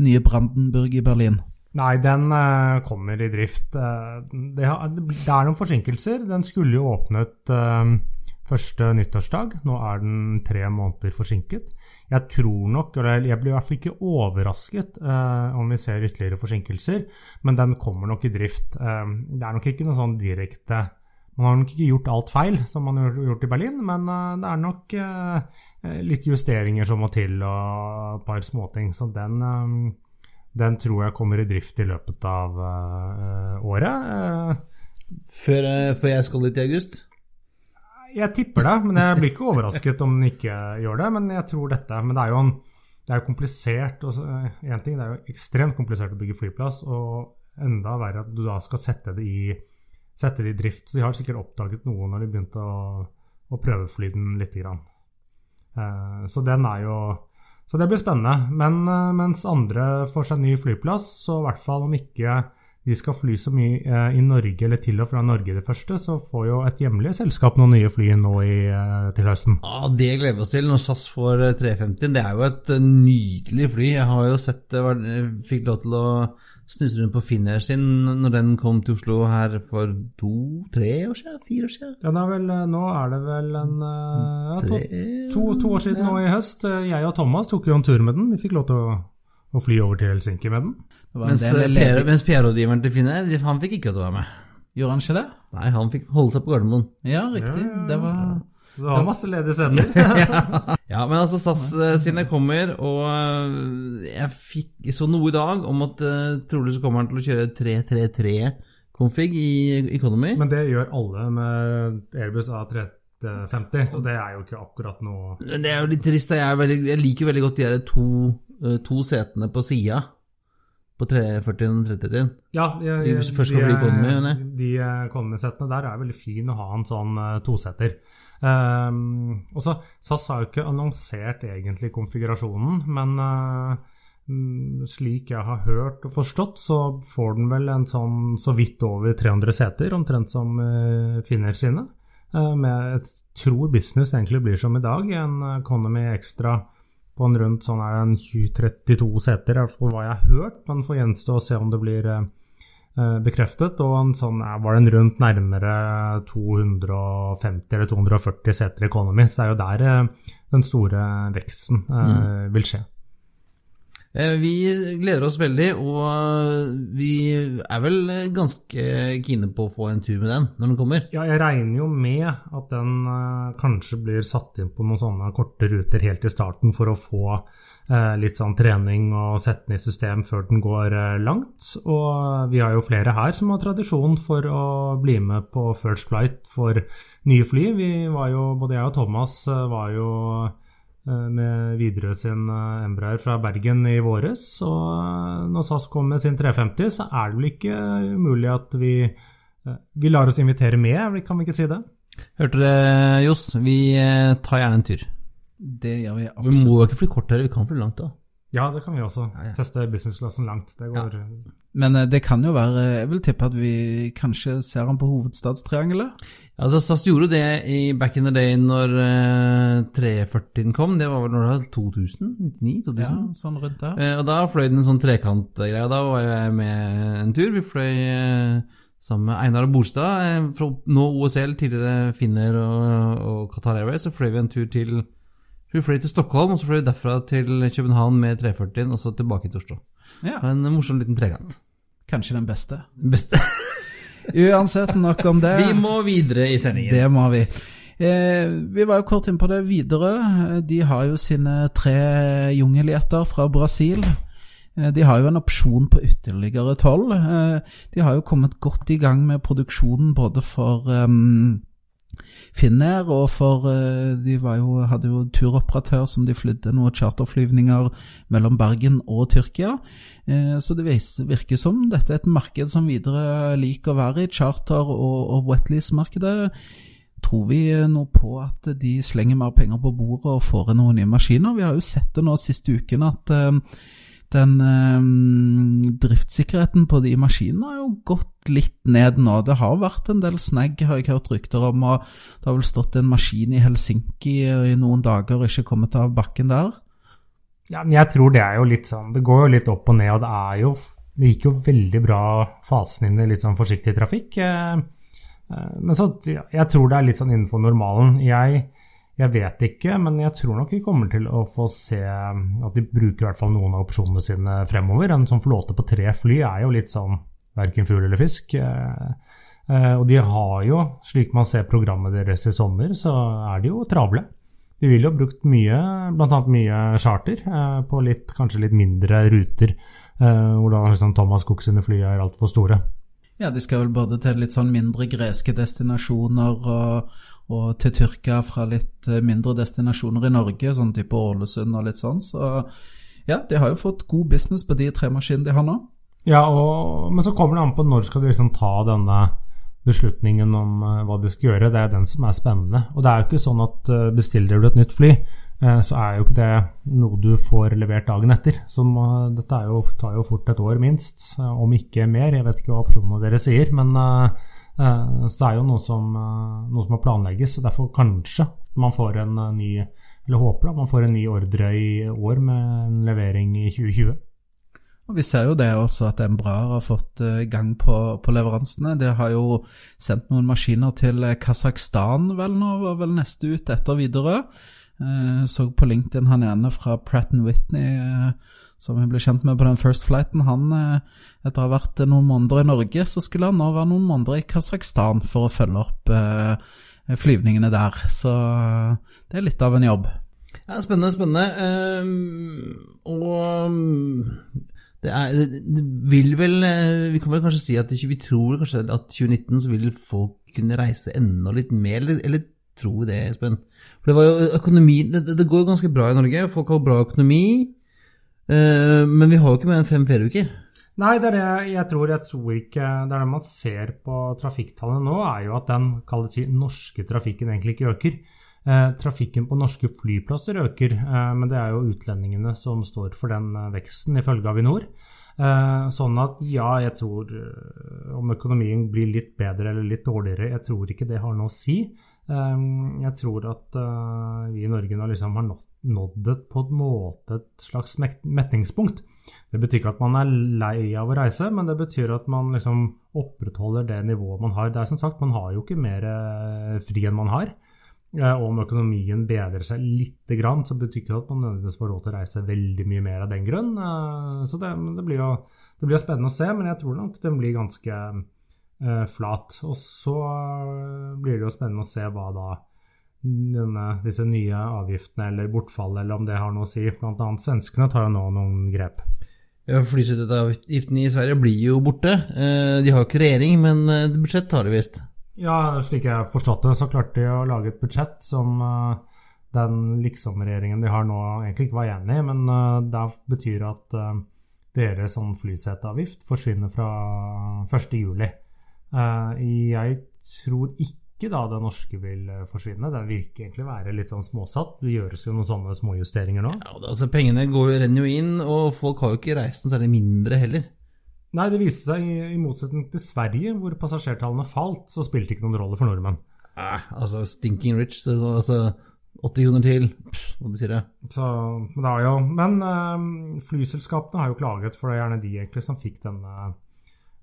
nye Brandenburg i Berlin? Nei, den eh, kommer i drift. Eh, det, er noen forsinkelser. Den skulle jo åpnet eh, første nyttårsdag. Nå er den tre måneder forsinket. Jeg tror nok, eller jeg blir i hvert fall ikke overrasket eh, om vi ser ytterligere forsinkelser, men den kommer nok i drift. Eh, det er nok ikke noe sånn direkte Man har nok ikke gjort alt feil, som man har gjort i Berlin, men eh, det er nok eh, litt justeringer som må til, og et par småting. Så den eh, den tror jeg kommer i drift i løpet av eh, året. Eh, Før, eh, før jeg skal dit i august. Jeg tipper det, men jeg blir ikke overrasket om den ikke gjør det. Men jeg tror dette Men det er jo, en, det er komplisert. Én eh, ting, Det er jo ekstremt komplisert å bygge flyplass, og enda verre at du da skal sette det i, sette det i drift. Så de har sikkert oppdaget noe når de begynte å, å prøvefly den lite grann. Uh, så den er jo Så det blir spennende. Men uh, mens andre får seg ny flyplass, så i hvert fall om ikke de skal fly så mye eh, i Norge eller til og fra Norge det første, så får jo et hjemlig selskap noen nye fly nå i, eh, til høsten. Ja, Det gleder vi oss til når SAS får eh, 350. Det er jo et eh, nydelig fly. Jeg har jo sett det, fikk lov til å snuse rundt på Finnair sin når den kom til Oslo her for to-tre år siden? Fire år siden? Ja, er vel, eh, nå er det vel en eh, ja, to, to, to år siden nå i høst. Eh, Jeg og Thomas tok jo en tur med den. Vi fikk lov til å, å fly over til Helsinki med den. Mens, eh, PR mens PR-rådgiveren til Finnair, han fikk ikke lov til å være med. Gjorde han ikke det? Nei, han fikk holde seg på Gardermoen. Ja, riktig. Ja, ja. Det var du har masse ledige scener. Ja, men altså SAS eh, sine kommer, og eh, jeg fikk så noe i dag om at uh, trolig så kommer han til å kjøre 333-config i Economy. Men det gjør alle med Airbus A350, så det er jo ikke akkurat noe det er jo litt trist. Jeg, er veldig, jeg liker veldig godt de der to, to setene på sida på 340 og 330. Ja, de, du først skal fly Economy, de Economy-settene der er veldig fin å ha en sånn uh, tosetter. Um, og så SAS har jo ikke annonsert egentlig konfigurasjonen, men uh, slik jeg har hørt og forstått, så får den vel en sånn så vidt over 300 seter, omtrent som uh, Finner sine. Uh, med jeg tror business egentlig blir som i dag, en Economy Extra på en rundt sånn er det en 20-32 seter, i hvert fall hva jeg har hørt. Men får gjenstå å se om det blir eh, eh, bekreftet. Og en sånn, ja, var den rundt nærmere 250 eller 240 seter Economy. Så det er jo der eh, den store veksten eh, vil skje. Eh, Vi gleder oss veldig, og vi er vel ganske kine på å få en tur med den når den kommer. Ja, jeg regner jo med at den eh, kanskje blir satt inn på noen sånne korte ruter helt i starten for å få eh, litt sånn trening og sette den i system før den går eh, langt. Og vi har jo flere her som har tradisjon for å bli med på First Flight for nye fly. Vi var jo, både jeg og Thomas eh, var jo eh, med Widerøe sin eh, Embraer fra Bergen i våres. Og eh, når SAS kommer med sin 350, så er det vel ikke umulig at vi, eh, vi lar oss invitere med, kan vi ikke si det? Hørte dere, Johs? Vi eh, tar gjerne en tur. Det gjør vi absolutt. Vi må jo ikke fly kort her, vi kan fly langt da. Ja, det kan vi også. Ja, ja. Teste businessklassen langt. Det går Men eh, det kan jo være Jeg vil tippe at vi kanskje ser han på hovedstadstriangelet. Ja, altså, SAS gjorde det i back in the day når uh, 340-en kom. Det var vel når det var 2000? 99? 2000? Ja, sånn rundt der. Uh, og da fløy den en sånn trekantgreie. Da var jeg med en tur. Vi fløy uh, sammen med Einar og Bolstad. Eh, fra nå OSL, tidligere Finner og, og Qatar Airways. Så fløy vi en tur til vi fløy til Stockholm, og så fløy vi derfra til København med 340-en, og så tilbake til Oslo. Ja, En morsom liten trekant. Kanskje den beste. Beste. Uansett, nok om det. Vi må videre i sendingen. Det må vi. Eh, vi var jo kort inn på det videre. Eh, De har jo sine tre jungelgjeter fra Brasil. Eh, De har jo en opsjon på ytterligere tolv. Eh, De har jo kommet godt i gang med produksjonen både for um, Finnair og for eh, De jo, hadde jo turoperatør som de flydde noen charterflyvninger mellom Bergen og Tyrkia. Eh, Så det virker som dette er et marked som videre liker å være i. Charter- og, og wetlease-markedet tror vi noe på at de slenger mer penger på bordet og får inn noen nye maskiner. Vi har jo sett det nå siste uken at eh, den eh, driftssikkerheten på de maskinene har jo gått litt ned nå. Det har vært en del snegg, har jeg hørt rykter om. og Det har vel stått en maskin i Helsinki i noen dager og ikke kommet av bakken der. Ja, men jeg tror det er jo litt sånn Det går jo litt opp og ned, og det er jo Det gikk jo veldig bra fasen inn i litt sånn forsiktig trafikk. eh, eh, Men så Jeg tror det er litt sånn innenfor normalen. Jeg, jeg vet ikke, men jeg tror nok vi kommer til å få se at de bruker i hvert fall noen av opsjonene sine fremover. En sånn flåte på tre fly er jo litt sånn verken fugl eller fisk. eh, eh, Og de har jo, slik man ser programmet deres i sommer, så er de jo travle. De vil jo ha brukt mye, bl.a. mye charter, eh, på litt, kanskje litt mindre ruter, hvor da liksom Thomas Cook sine fly er altfor store. Ja, de skal vel både til litt sånn mindre greske destinasjoner og, og til Tyrkia fra litt eh, mindre destinasjoner i Norge, sånn type Ålesund og litt sånn. Så ja, de har jo fått god business på de tre maskinene de har nå. Ja, og, men så kommer det an på når skal de liksom ta denne beslutningen om eh, hva de skal gjøre. Det er den som er spennende. Og det er jo ikke sånn at eh, bestiller du et nytt fly, så er jo ikke det noe du får levert dagen etter. Så dette jo, tar jo fort et år minst, om ikke mer. Jeg vet ikke hva opsjonene deres sier, men så det er jo noe som, eh, noe som må planlegges. og Derfor kanskje man får en eh, ny eller håper da, man får en ny ordre i år med en levering i 2020. Og Vi ser jo det også at Embraer har fått eh, gang på, på leveransene. De har jo sendt noen maskiner til eh, Kasakhstan vel nå, var vel neste ut etter Widerøe. Eh, så på LinkedIn han ene fra Pratt Whitney eh, som vi ble kjent med på den First Flighten. Han, eh, etter å ha vært eh, noen måneder i Norge, så skulle han nå være noen måneder i Kasakhstan for å følge opp eh, flyvningene der. Så eh, det er litt av en jobb. Ja, spennende, spennende. Um, og det, er, det, vil vel Vi kan vel kanskje si at vi tror kanskje at 2019 så vil folk kunne reise enda litt mer, eller, eller vi det, Espen? For det var jo økonomi det- det går jo ganske bra i Norge. Folk har bra økonomi. Eh, men vi har jo ikke mer enn fem ferieuker. Nei, det er det jeg tror. Jeg tror ikke Det er det man ser på trafikktallene nå, er jo at den si, norske trafikken egentlig ikke øker. Eh, trafikken på norske flyplasser øker, eh, men det er jo utlendingene som står for den eh, veksten, ifølge Avinor. Eh, sånn at ja, jeg tror eh, om økonomien blir litt bedre eller litt dårligere, jeg tror ikke det har noe å si. Jeg tror at vi i Norge nå liksom har nådd, nådd et, på en måte et slags metningspunkt. Det betyr ikke at man er lei av å reise, men det betyr at man liksom opprettholder det nivået man har. Det er som sagt, Man har jo ikke mer eh, fri enn man har. Eh, og om økonomien bedrer seg lite grann, så betyr ikke det at man nødvendigvis får råd til å reise veldig mye mer av den grunn. Eh, så det, det, blir jo, det blir jo spennende å se, men jeg tror nok den blir ganske flat. Og så blir det jo spennende å se hva da denne, disse nye avgiftene eller bortfallet, eller om det har noe å si. Blant annet svenskene tar jo nå noen grep. Ja, Flyseteavgiften i Sverige blir jo borte. De har jo ikke regjering, men budsjett har de visst. Ja, slik jeg har forstått det, så klarte de å lage et budsjett som uh, den liksom-regjeringen de har nå, egentlig ikke var enig i. Men det betyr at deres sånn flyseteavgift forsvinner fra 1.7. Uh, jeg tror ikke da det norske vil forsvinne. Den virker egentlig være litt sånn småsatt. Det gjøres jo noen sånne småjusteringer nå. Ja, altså Pengene går, renner jo inn, og folk har jo ikke reist noe særlig mindre heller. Nei, det viste seg, i, i motsetning til Sverige, hvor passasjertallene falt, så spilte det ikke noen rolle for nordmenn. Eh, altså stinking rich, så, altså 80 kroner til, Pff, hva betyr det? Så, det jo, men øh, flyselskapene har jo klaget, for det er gjerne de egentlig som fikk denne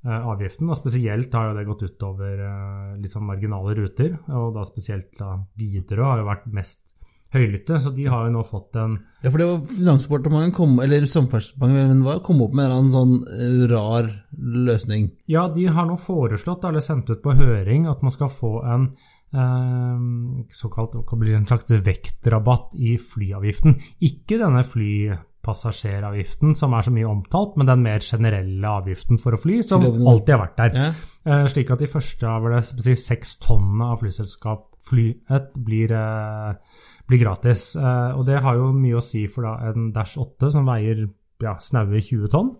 avgiften. og Spesielt har jo det gått utover uh, litt sånn marginale ruter, og da spesielt da Widerøe har jo vært mest høylytte, så de har jo nå fått en Ja, for det var Finansdepartementet kom, eller Samferdselsdepartementet kom opp med en sånn uh, rar løsning? Ja, de har nå foreslått, eller sendt ut på høring, at man skal få en uh, såkalt en slags vektrabatt i flyavgiften. Ikke denne flypassasjeravgiften som er så mye omtalt, men den mer generelle avgiften for å fly, som alltid har vært der. Ja. Uh, slik at de første av det seks tonnene av flyselskap flyet blir uh, blir gratis. Eh, og det har jo mye å si for da, en Dash 8 som veier ja, snaue 20 tonn.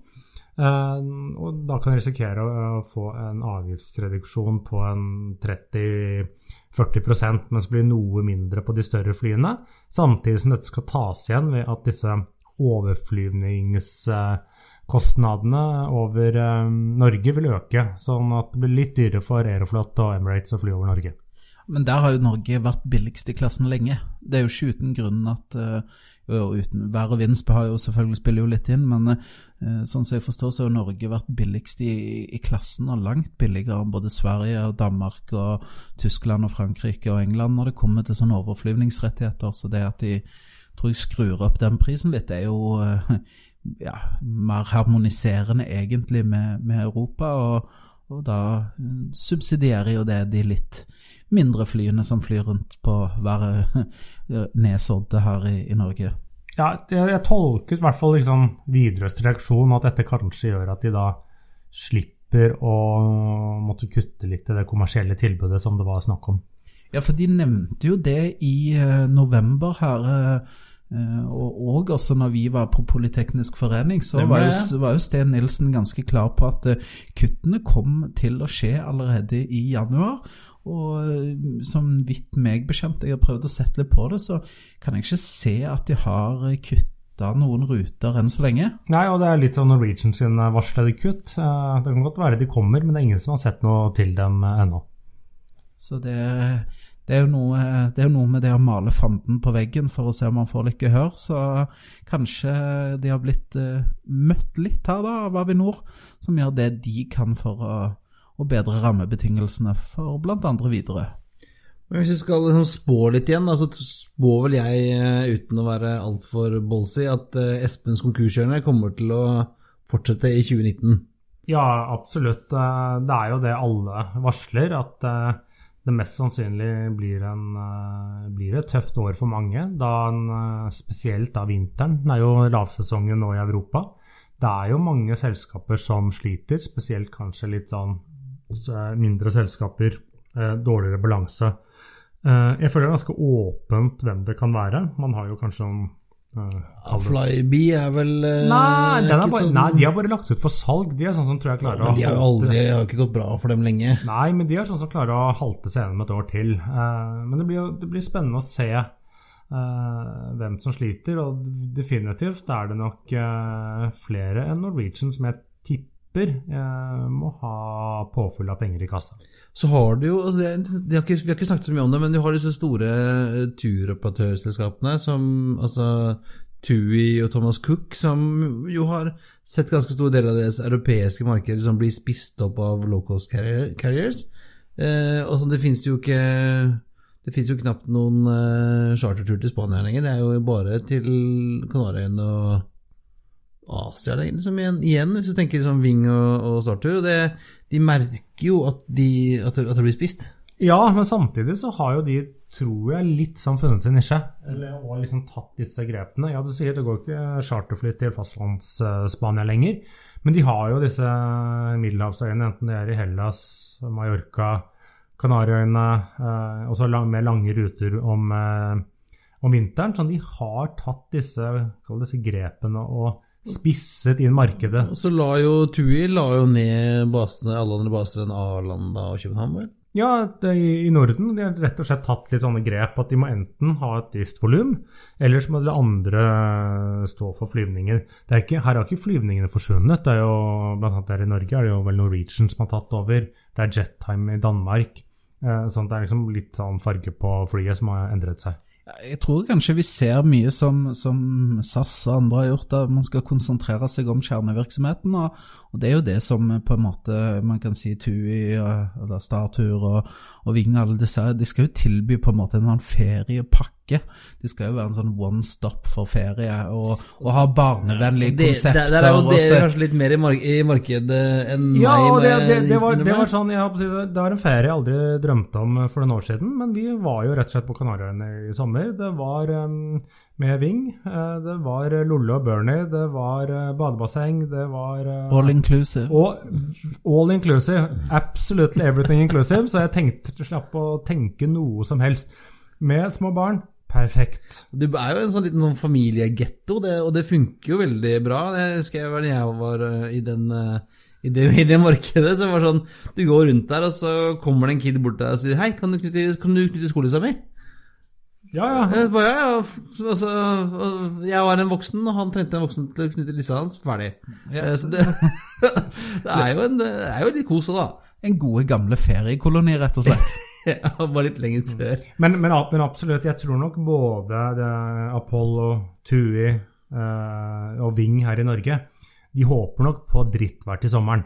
Og da kan du risikere å få en avgiftsreduksjon på en 30-40% mens det blir noe mindre på de større flyene. Samtidig som dette skal tas igjen ved at disse overflyvningskostnadene over uh, Norge vil øke. Sånn at det blir litt dyrere for Aeroflot og Emirates å fly over Norge. Men der har jo Norge vært billigst i klassen lenge. Det er jo ikke uten grunn at uh, uten Vær og vind har jo selvfølgelig spiller jo litt inn, men uh, sånn som jeg forstår, så har Norge vært billigst i, i, klassen, og langt billigere enn både Sverige og Danmark og Tyskland og Frankrike og England når det kommer til sånne overflyvningsrettigheter. Så det at de tror jeg skrur opp den prisen litt, Det er jo uh, ja, mer harmoniserende egentlig med, med Europa. og og da subsidierer jo det de litt mindre flyene som flyr rundt på hver Nesodde her i, i, Norge. Ja, jeg tolket i hvert fall liksom Widerøes reaksjon, at dette kanskje gjør at de da slipper å måtte kutte litt i det kommersielle tilbudet som det var snakk om. Ja, for de nevnte jo det i uh, november her. Uh, og, og, også når vi var på Politeknisk forening, så var jo, var jo, Sten Nilsen ganske klar på at kuttene kom til å skje allerede i januar. Og eh, som vidt meg bekjent, jeg har prøvd å sette litt på det, så kan jeg ikke se at de har kutta noen ruter enn så lenge. Nei, og det er litt sånn Norwegian sin varslede kutt. Eh, det kan godt være de kommer, men det er ingen som har sett noe til dem eh, ennå. Så det, det, er noe, det, er jo noe, med det å male fanden på veggen for å se om man får litt gehør. Så kanskje de har blitt møtt litt her da av Avinor, som gjør det de kan for å å bedre rammebetingelsene for bl.a. videre. Men Hvis vi skal liksom spå litt igjen, så spår vel jeg, eh, uten å være altfor bolsy, at eh, Espens konkurskjørende kommer til å fortsette i 2019? Ja, absolutt. Det er jo det alle varsler, at det mest sannsynlig blir, en, blir et tøft år for mange. Da en, spesielt da vinteren. Det er jo lavsesongen nå i Europa. Det er jo mange selskaper som sliter, spesielt kanskje litt sånn mindre selskaper, eh, dårligere balanse. Eh, jeg føler det er ganske åpent hvem det kan være. Man har jo kanskje noen Uh, Flyby er vel uh, nei, er bare, sånn... nei, de har bare lagt ut for salg. De er sånn som tror jeg klarer ja, å De har jo aldri, har ikke gått bra for dem lenge. Nei, men de er sånn som klarer å halte scenen med et år til. Uh, men det blir, det blir, spennende å se hvem som sliter, og definitivt er det nok flere enn Norwegian som jeg tipper eh, må ha påfyll av penger i kassa. Så har du jo altså det, de har ikke, Vi har ikke snakket så mye om det, men du har disse store eh, turoperatørselskapene som altså TUI og Thomas Cook, som jo har sett ganske store deler av deres europeiske markeder som blir spist opp av low cost carriers. Eh, og det finnes jo ikke Det finnes jo knapt noen eh, chartertur til Spania lenger. Det er jo bare til Kanariøyene og Asia liksom, igjen, igjen, hvis du tenker liksom Ving og, og Startur. Og det, de merker jo at, de, at, det, at det blir spist. Ja, men samtidig så har jo de, tror jeg, litt sånn funnet sin nisje. Eller, og liksom tatt disse grepene. Ja, du sier det går ikke charterfly til fastlands-Spania lenger. Men de har jo disse middelhavsøyene, enten det er i Hellas, Mallorca, Kanariøyene, eh, også lang, med lange ruter om, eh, om vinteren. Så de har tatt disse, disse grepene og spisset inn markedet. Og så la jo TUI la jo ned basene, alle andre baser enn Arlanda og København, vel? Ja, det, i, i Norden de har rett og slett tatt litt sånne grep at de må enten ha et visst volum, eller så må de andre stå for flyvninger. Det er ikke, her har ikke flyvningene forsvunnet. det er jo, Blant annet her i Norge er det jo vel Norwegian som har tatt over. Det er Jettime i Danmark. Eh, sånn at det er liksom litt sånn farge på flyet som har endret seg. Jeg tror kanskje vi ser mye som, som SAS og andre har gjort, at man skal konsentrere seg om kjernevirksomheten. Og, og, det er jo det som på en måte man kan si TUI eller Startur og, og Ving alle disse, de skal jo tilby på en måte en sånn feriepakke. De skal jo være en sånn one stop for ferie og, og ha barnevennlige det, konsepter. Det, det er jo og dere kanskje litt mer i, mark i markedet enn Ja, meg. og det, det, det, var, det var sånn, jeg, det var en ferie jeg aldri drømte om for noen år siden, men vi var jo rett og slett på Kanariøyene i sommer. Det var em, med Ving, eh, det var Lolle og Bernie, det var eh, badebasseng, det var eh, All inclusive. Og all inclusive. Absolutely everything inclusive. Så jeg tenkte slapp å tenke noe som helst. Med små barn, perfekt. Det er jo en sånn liten sånn familiegetto, og det funker jo veldig bra. Jeg husker jeg jeg var i den i det, I det markedet så var sånn Du går rundt der, og så kommer det en kid bort der og sier 'Hei, kan du knytte, kan du knytte skolissa mi?' Ja, ja. Jeg bare, ja, ja. Altså, jeg var en voksen, og han trengte en voksen til å knytte lissa hans. Ferdig. Ja. Så det, det, er jo en, det er jo litt kos òg, da. En gode, gamle feriekoloni, rett og slett. Ja, Bare litt lenger sør. Men, men, men absolutt, jeg tror nok både Apollo, TUI eh, og Ving her i Norge, de håper nok på drittvær til sommeren.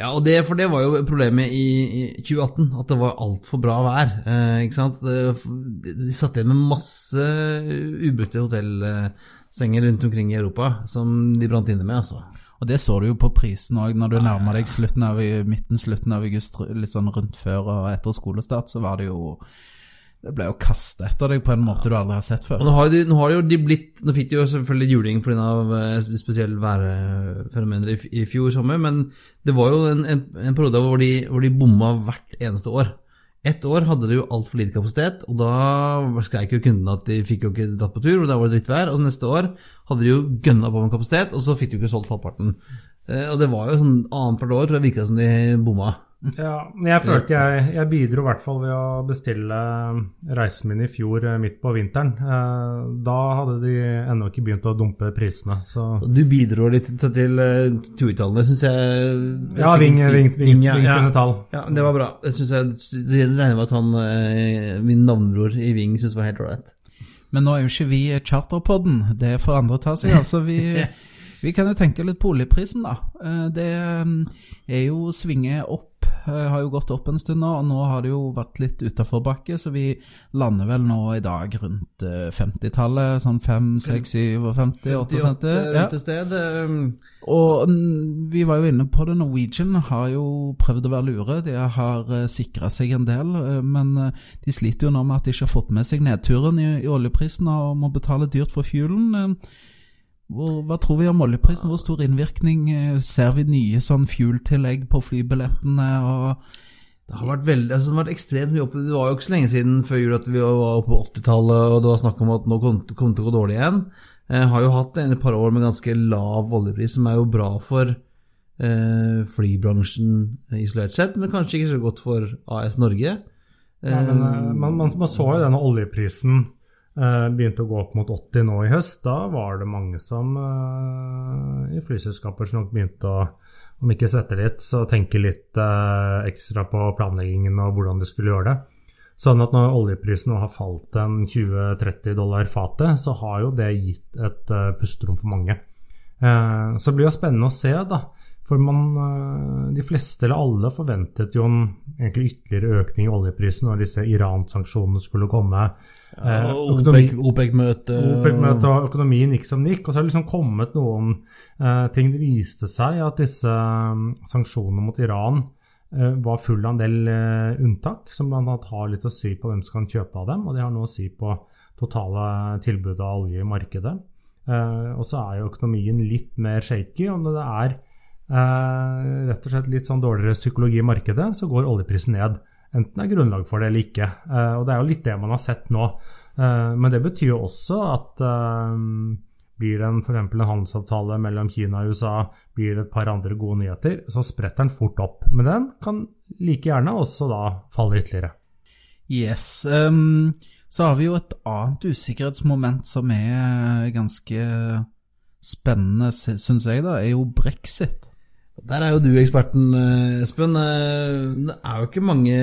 Ja, og det, for det var jo problemet i, i 2018, at det var altfor bra vær. Eh, ikke sant? De satt igjen med masse ubrukte hotellsenger rundt omkring i Europa som de brant inne med, altså. Og det så du jo på prisen òg, når du nærmer deg slutten av, midten slutten av august, litt sånn rundt før og etter skolestart, så var det jo Det ble jo kastet etter deg på en måte du aldri har sett Og før. nå har, de, nå har de jo de blitt Nå fikk de jo selvfølgelig juling pga. spesielle værfenomener i, i fjor sommer, men det var jo en, en, en periode hvor de, hvor de bomma hvert eneste år. Ett år hadde de jo altfor lite kapasitet, og da skreik jo kundene at de fikk jo ikke dratt på tur, og da var det drittvær. Og neste år hadde de jo gønna på med kapasitet, og så fikk de jo ikke solgt halvparten. Eh, Og det var jo sånn annethvert år, tror jeg virka som de bomma. Ja, men jeg følte jeg, jeg bidro i hvert fall ved å bestille reisen min i fjor eh, midt på vinteren. Eh, Da hadde de ennå ikke begynt å dumpe prisene, så Du bidro litt til, til uh, turtallene, syns jeg. Ja, Ving, Ving, Ving, ja, ja. sine tall. Ja, det var bra. Jeg synes jeg, det regner med at han, eh, min navnebror i Ving syntes var helt ålreit. Men nå er jo ikke vi Charterpodden, det får andre ta seg av. Så vi, vi kan jo tenke litt på oljeprisen, da. Eh, Det eh, er jo svinge opp, eh, har jo gått opp en stund nå, og nå har det jo vært litt utaforbakke, så vi lander vel nå i dag rundt eh, 50-tallet, sånn 5, 6, 57, 58. Ja. sted. um... Og vi var jo inne på det, Norwegian har jo prøvd å være lure. De har sikra seg en del, eh, men eh, de sliter jo nå med at de ikke har fått med seg nedturen i, i oljeprisen og må betale dyrt for fuelen. Eh, hvor, hva tror vi om oljeprisen? Hvor stor innvirkning eh, ser vi nye sånn fuel-tillegg på flybillettene? og Det har vært veldig, altså det har vært ekstremt mye opp. Det var jo ikke så lenge siden før jul at vi var oppe på 80-tallet, og det var snakk om at nå kom det kom til å gå dårlig igjen. Eh, har jo hatt en et par år med ganske lav oljepris, som er jo bra for eh, flybransjen isolert sett, men kanskje ikke så godt for AS Norge. Ja, men, eh, man, man, man så jo denne oljeprisen eh, begynte å gå opp mot 80 nå i høst. Da var det mange som eh, i flyselskaper som nok begynte å, om ikke svette litt, så tenke litt eh, ekstra på planleggingen og hvordan de skulle gjøre det. Sånn at når oljeprisen nå har falt en 20-30 dollar fatet, så har jo det gitt et eh, pusterom for mange. Eh, så det blir jo spennende å se, da. For man, eh, de fleste eller alle forventet jo en egentlig ytterligere økning i oljeprisen når disse Iran-sanksjonene skulle komme. Eh, økonomi- OPEC-møte OPEC-møtet og økonomien gikk som den gikk. Og så har det liksom kommet noen uh, ting. Det viste seg at disse um, sanksjonene mot Iran uh, var full av en del uh, unntak, som bl.a. har litt å si på hvem som kan kjøpe av dem. Og de har noe å si på totale tilbudet av olje i markedet. Eh, og så er jo økonomien litt mer shaky. når det er eh, rett og slett litt sånn dårligere psykologi i markedet, så går oljeprisen ned. Enten er grunnlag for det eller ikke. Eh, og det er jo litt det man har sett nå. Eh, men det betyr jo også at eh, blir det f.eks. en handelsavtale mellom Kina og USA, blir det et par andre gode nyheter, så spretter den fort opp. Men den kan like gjerne også da falle ytterligere. Yes. Um, så har vi jo et annet usikkerhetsmoment som er ganske spennende, syns jeg, da, er jo brexit. Der er jo du eksperten, eh, Espen. Eh, Det er jo ikke mange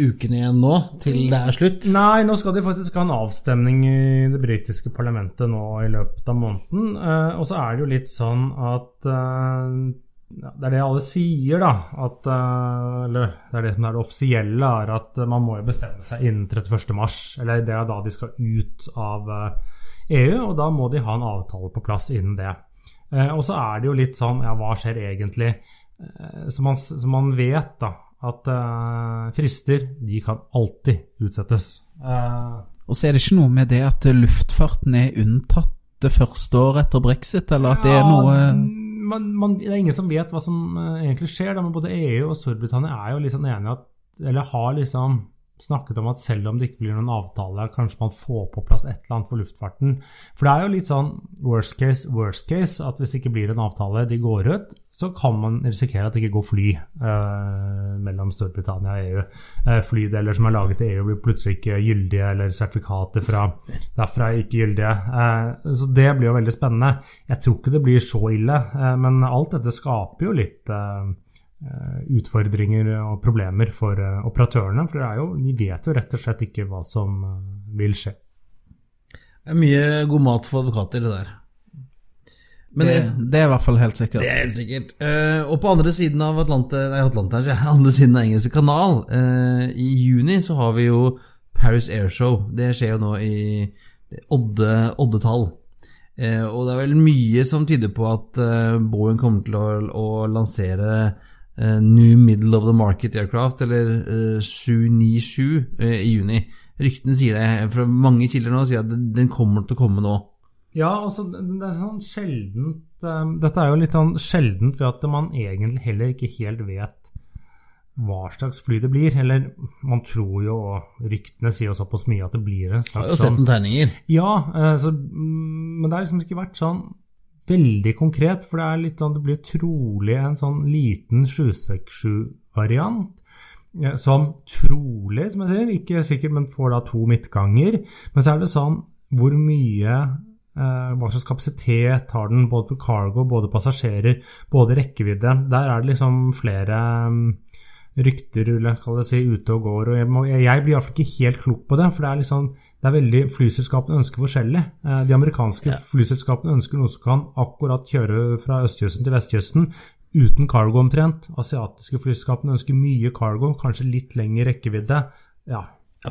ukene igjen nå til det er slutt. Nei, nå skal de faktisk ha en avstemning i det britiske parlamentet nå i løpet av måneden. Eh, og så er det jo litt sånn at Det er det alle sier, da. At, eller det er det som er det offisielle, er at man må jo bestemme seg innen 31.3. Eller det er da de skal ut av EU, og da må de ha en avtale på plass innen det. Eh, og så er det jo litt sånn Ja, hva skjer egentlig? Eh, så, man, så man vet da at uh, frister de kan alltid utsettes. Uh, Og så er det ikke noe med det at luftfarten er unntatt det første året etter brexit, eller at det er noe man, man, Det er ingen som vet hva som egentlig skjer. Da, men både EU og Storbritannia er jo liksom enige at Eller har liksom snakket om at selv om det ikke blir noen avtale, kanskje man får på plass et eller annet for luftfarten. For det er jo litt sånn worst case, worst case, at hvis det ikke blir en avtale, de går ut, så kan man risikere at det ikke går fly eh, mellom Storbritannia og EU. Eh, flydeler som er laget i EU blir plutselig ikke gyldige, eller sertifikater fra derfra er ikke gyldige. Eh, så det blir jo veldig spennende. Jeg tror ikke det blir så ille, eh, men alt dette skaper jo litt eh, utfordringer og problemer for eh, operatørene. For det er jo, de vet jo rett og slett ikke hva som eh, vil skje. Det er mye god mat for advokater, det der. Men det, det, det er i hvert fall helt sikkert. det er helt sikkert. Uh, og på andre siden av Atlante, nei, jeg, andre siden av engelske kanal, uh, i juni så har vi jo Paris Airshow. Det skjer jo nå i odde, oddetall. Eh, og det er vel mye som tyder på at eh, Boeing kommer til å, å lansere eh, New Middle of the Market Aircraft, eller eh, 797, eh, i juni. Ryktene sier det, fra mange kilder nå, sier at den, kommer til å komme nå. Ja, altså det er sånn sjeldent eh, Dette er jo litt sånn sjeldent ved at man egentlig heller ikke helt vet hva slags fly det blir. Eller man tror jo, og ryktene sier jo såpass mye at det blir en slags Jeg har jo sett sånn noen tegninger. Ja, eh, så, mm, men det har liksom ikke vært sånn veldig konkret. For det er litt sånn, det blir trolig en sånn liten 767-variant. eh, Som trolig, som jeg sier, ikke sikkert, men får da to midtganger. Men så er det sånn hvor mye eh, Hva slags kapasitet har den, både på cargo, både passasjerer, både rekkevidde. Der er det liksom flere mm, rykter vil jeg si, ute og går. og Jeg, må, jeg blir iallfall ikke helt klok på det. for det er liksom det er veldig, Flyselskapene ønsker forskjellig. Eh, De amerikanske Ja. flyselskapene ønsker noe som kan akkurat kjøre fra østkysten til vestkysten uten cargo omtrent. Asiatiske flyselskapene ønsker mye cargo, kanskje litt lengre rekkevidde. Ja, Ja,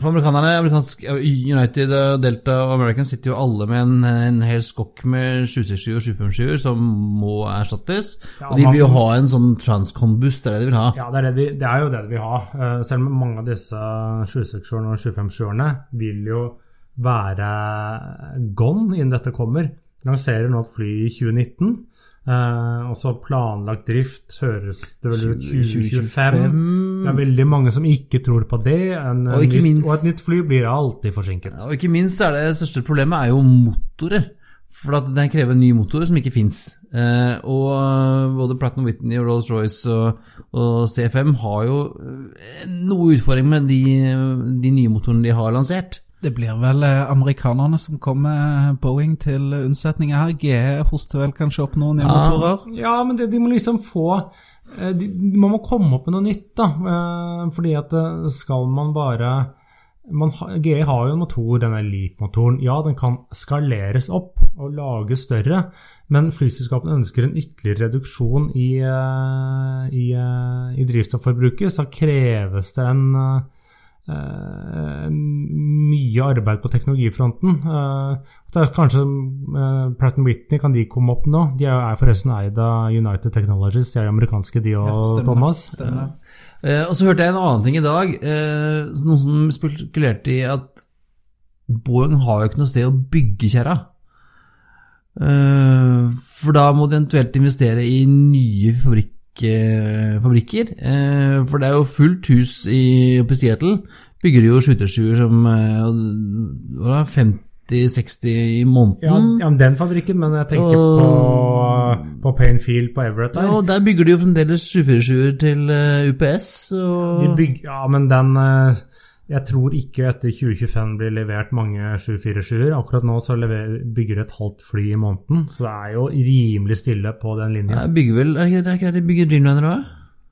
for amerikanerne, amerikansk, United, Delta og American sitter jo alle med en, en hel skokk med 767 og 757 som må erstattes. Ja, og de vil jo ha en sånn Transcom-buss, det er det de vil ha. Ja, det er, det, vi, det er jo det de vil ha. Eh, Selv om mange av disse 767-erne og 757-erne vil jo være gone innen dette kommer. Lanserer nå fly i 2019. eh, og så planlagt drift høres det vel ut 2025. Det er veldig mange som ikke tror på det. En, Og ikke nytt, minst- og et nytt fly blir alltid forsinket. Og ikke minst er det største problemet er jo motorer. For at den krever nye motorer som ikke fins. Eh, og både Platinum Whitney og Rolls-Royce og, og CFM har jo eh, noe utfordring med de, de nye motorene de har lansert. Det blir vel eh, amerikanerne som kommer Boeing til unnsetning her. GE hoster vel kanskje opp noen nye Ja. motorer. Ja, men det, de må liksom få eh, de, de, Man må komme opp med noe nytt, da. Eh, Fordi at eh, skal man bare man GE har jo en motor, denne Leap-motoren. Ja, den kan skaleres opp og lages større, men flyselskapene ønsker en ytterligere reduksjon i, eh, i, eh, i drivstofforbruket. Så kreves det en eh, mye arbeid på teknologifronten. Uh, det er kanskje uh, Pratt Whitney, kan de komme opp nå? De er, er forresten eid av United Technologies, de er amerikanske de og Ja, stemmer. Thomas. Stemmer. Eh, og så hørte jeg en annen ting i dag. Eh, noen som spekulerte i at Boeing har jo ikke noe sted å bygge kjerra. Eh, for da må de eventuelt investere i nye fabrikk, eh, fabrikker. Eh, for det er jo fullt hus i, oppe i Seattle. Bygger de jo skytersjuer som eh, hva da, 50-60 i måneden. ja, men den fabrikken, men jeg tenker på, på Painfield på Everett der. Ja, og der bygger de jo fremdeles 747-er til eh, UPS. Og... De bygg, ja, men den eh, Jeg tror ikke etter 2025 blir levert mange 747-er. Akkurat nå så lever, bygger de et halvt fly i måneden, så det er jo rimelig stille på den linja. Ja, bygger vel, er det ikke- er der de bygger Dreamliner òg?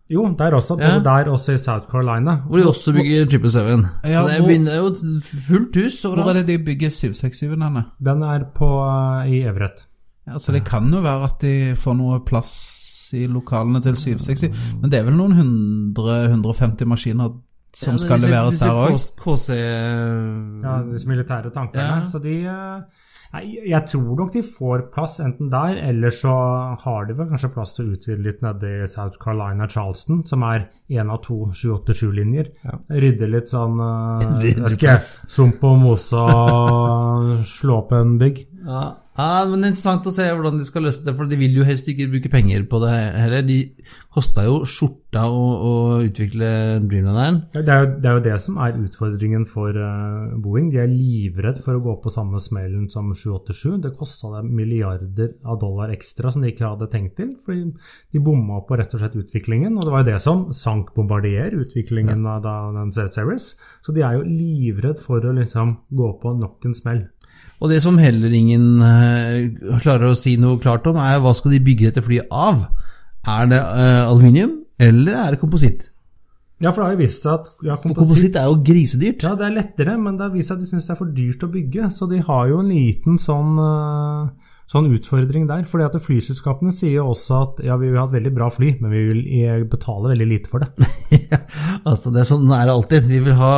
Jo, der også. Ja. Der også i South Carolina. Hvor de også bygger 777. Ja, så det hvor- begynner- er jo fullt hus Hvor er det de bygger 767-ene? Den er på, eh, i Everett. Ja, så det kan jo være at de får noe plass i lokalene til 767, men det er vel noen 100-150 maskiner som skal leveres der òg? KC Ja, disse militære tankene. Ja. Så de eh, Nei, jeg tror nok de får plass enten der, eller så har de vel kanskje plass til å utvide litt nede i South Carolina Charleston, som er én av to 787-linjer. Rydde litt sånn uh, Rydde vet ikke, sump og mose og slå opp en bygg. Ja. Ja, men det er interessant å se hvordan de skal løse det, for de vil jo helst ikke bruke penger på det heller. De kosta jo skjorta å, å utvikle Dreamlineren. Det er, jo, det er jo det som er utfordringen for uh, Boeing. De er livredd for å gå på samme smellen som 787. Det kosta dem milliarder av dollar ekstra som de ikke hadde tenkt til. fordi de bomma på rett og slett utviklingen. Og det var jo det som sank Bombardier, utviklingen av da, den C-Series. Så de er jo livredd for å liksom gå på nok en smell. Og det som heller ingen eh, klarer å si noe klart om, er hva skal de bygge dette flyet av? Er det eh, aluminium, eller er det kompositt? Ja, for det har jo vist seg at ja, kompositt kompositt er jo grisedyrt. Ja, det er lettere, men det har vist seg at de syns det er for dyrt å bygge. Så de har jo en liten sånn, eh, sånn utfordring der. fordi at flyselskapene sier jo også at ja, vi vil ha et veldig bra fly, men vi vil eh, betale veldig lite for det. altså, det er sånn er det alltid. Vi vil ha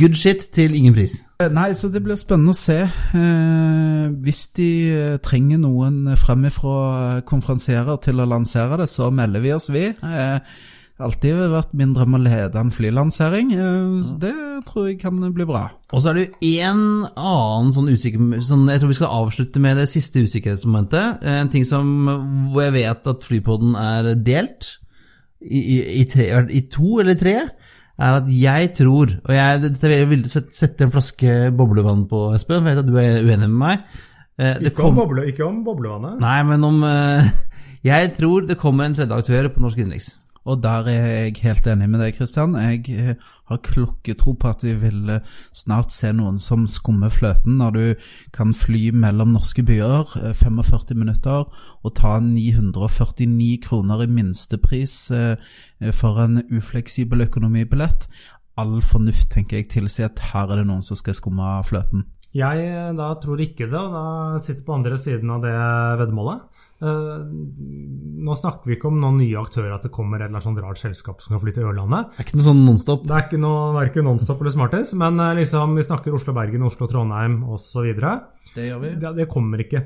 good shit til ingen pris. Nei, så det blir spennende å se. Eh, hvis de eh, trenger noen fremifra konferansierer til å lansere det, så melder vi oss, vi. Eh, alltid vært min drøm å lede en flylansering. Eh, så det tror jeg kan bli bra. Og så er det jo én annen sånn usikker sånn, Jeg tror vi skal avslutte med det siste usikkerhetsmomentet. En ting som, hvor jeg vet at flypodden er delt i, i, i, tre, i to eller tre, er at jeg tror Og jeg, dette vil jeg vil sette sette en flaske boblevann på, Espen. for Jeg vet at du er uenig med meg. Eh, det Ikke om, kom- boble, ikke om boblevannet. Nei, men om eh, Jeg tror det kommer en tredje aktør på norsk innenriks. Og der er jeg helt enig med deg, Kristian. Jeg eh, har klokketro på at vi vil eh, snart se noen som skummer fløten, når du kan fly mellom norske byer eh, 45 minutter og ta 949 kroner i minstepris eh, eh, for en ufleksibel økonomibillett. All fornuft tenker jeg tilsier at her er det noen som skal skumme fløten. Jeg eh, da tror ikke det, og da sitter på andre siden av det veddemålet. Eh, nå snakker vi ikke om noen nye aktører, at det kommer et eller annet sånn rart selskap som skal flytte til Ørlandet. Det er ikke noe sånn nonstop. Det er ikke noe verken Nonstop eller smartis. men eh, liksom, vi snakker Oslo-Bergen, Oslo-Trondheim osv. Det gjør vi. Det, det kommer ikke.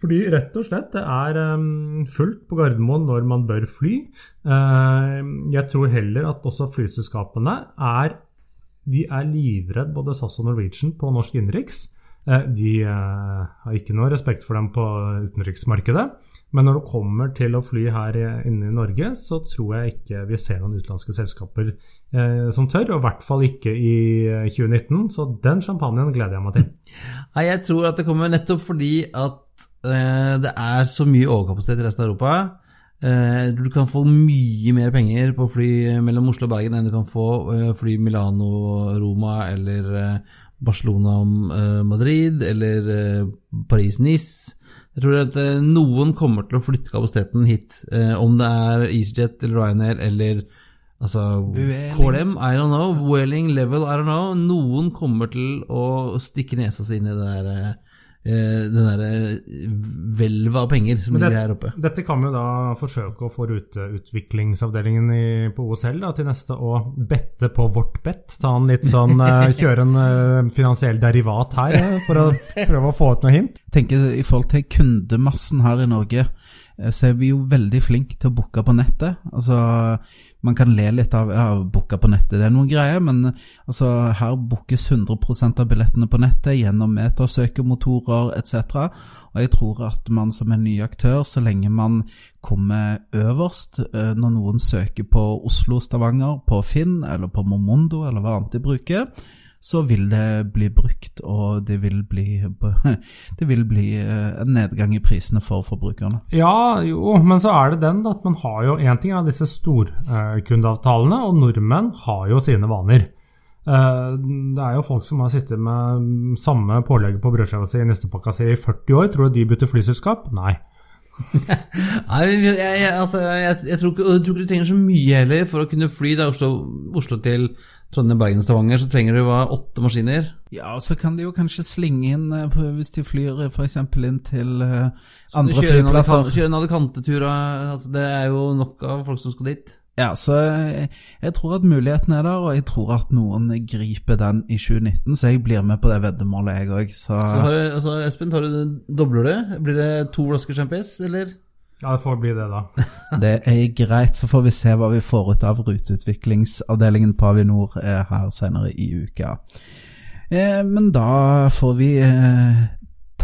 Fordi rett og slett det er um, fullt på Gardermoen når man bør fly. Uh, jeg tror heller at også flyselskapene er de er livredd både SAS og Norwegian på norsk innenriks. Eh, de eh, har ikke noe respekt for dem på utenriksmarkedet. Men når det kommer til å fly her inne i Norge, så tror jeg ikke vi ser noen utenlandske selskaper eh, som tør. Og i hvert fall ikke i eh, 2019. Så den champagnen gleder jeg meg til. Nei, jeg tror at det kommer nettopp fordi at eh, det er så mye overkapasitet i resten av Europa. Eh, du kan få mye mer penger på fly mellom Oslo og Bergen enn du kan få eh, fly Milano-Roma eller eh, Barcelona-Madrid eller eh, Paris-Nice. Jeg tror at eh, noen kommer til å flytte kapasiteten hit, eh, om det er EasyJet eller Ryanair eller Altså, KLM, I don't know. Whaling level, I don't know. Noen kommer til å stikke nesa si inn i det der eh, det der eh, hvelvet av penger som ligger her oppe. Dette kan vi da forsøke å få ruteutviklingsavdelingen i, på OSL da, til neste å bette på vårt bett. Ta en litt sånn, eh, Kjøre en eh, finansiell derivat her eh, for å prøve å få ut noe hint. tenker I forhold til kundemassen her i Norge, eh, så er vi jo veldig flinke til å booke på nettet. Altså, Man kan le litt av ja, booke på nettet, det er noen greier, men altså, her bookes 100% av billettene på nettet gjennom metersøkemotorer etc. Og jeg tror at man som en ny aktør, så lenge man kommer øverst eh, når noen søker på Oslo-Stavanger på Finn eller på Momondo eller hva annet de bruker, så vil det bli brukt, og det vil bli, det vil bli eh, en nedgang i prisene for forbrukerne. Ja, jo, men så er det den da, at man har jo en ting av disse storkundeavtalene, og nordmenn har jo sine vaner. Eh, Det er jo folk som har sittet med samme pålegget på brødskiva si i nistepakka si i 40 år. Tror du de bytter flyselskap? Nei. Nei, jeg, jeg, altså, jeg, jeg, tror ikke, jeg tror ikke du trenger så mye heller for å kunne fly. Er Oslo, Oslo til Trondheim, Bergen, Stavanger, så trenger du hva, åtte maskiner. Ja, og så kan de jo kanskje slinge inn, eh, hvis de flyr f.eks. inn til eh, andre flyplasser. Kjører en Alicante-tur, altså, det er jo nok av folk som skal dit. Ja, så jeg, jeg tror at muligheten er der, og jeg tror at noen griper den i 2019, så jeg blir med på det veddemålet, jeg òg. Så, Så du, altså, Espen, du, dobler du? Blir det to flasker champis, eller? Ja, det får bli det, da. det er greit, så får vi se hva vi får ut av ruteutviklingsavdelingen på Avinor eh, her senere i uka. Eh, men da får vi eh,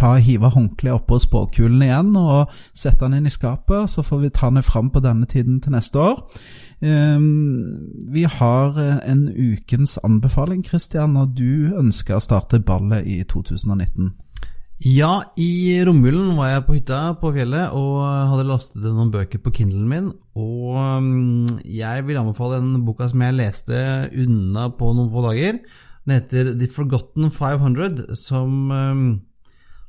ta hive håndkleet oppå spåkulen igjen og sette den inn i skapet. Så får vi ta den fram på denne tiden til neste år. Eh, vi har eh, en ukens anbefaling, Christian, og du ønsker å starte ballet i 2019. Ja, i romjulen var jeg på hytta på fjellet og hadde lastet noen bøker på Kindlen min. Og mm, jeg vil anbefale den boka som jeg leste unna på noen få dager. Den heter The Forgotten 500, som mm,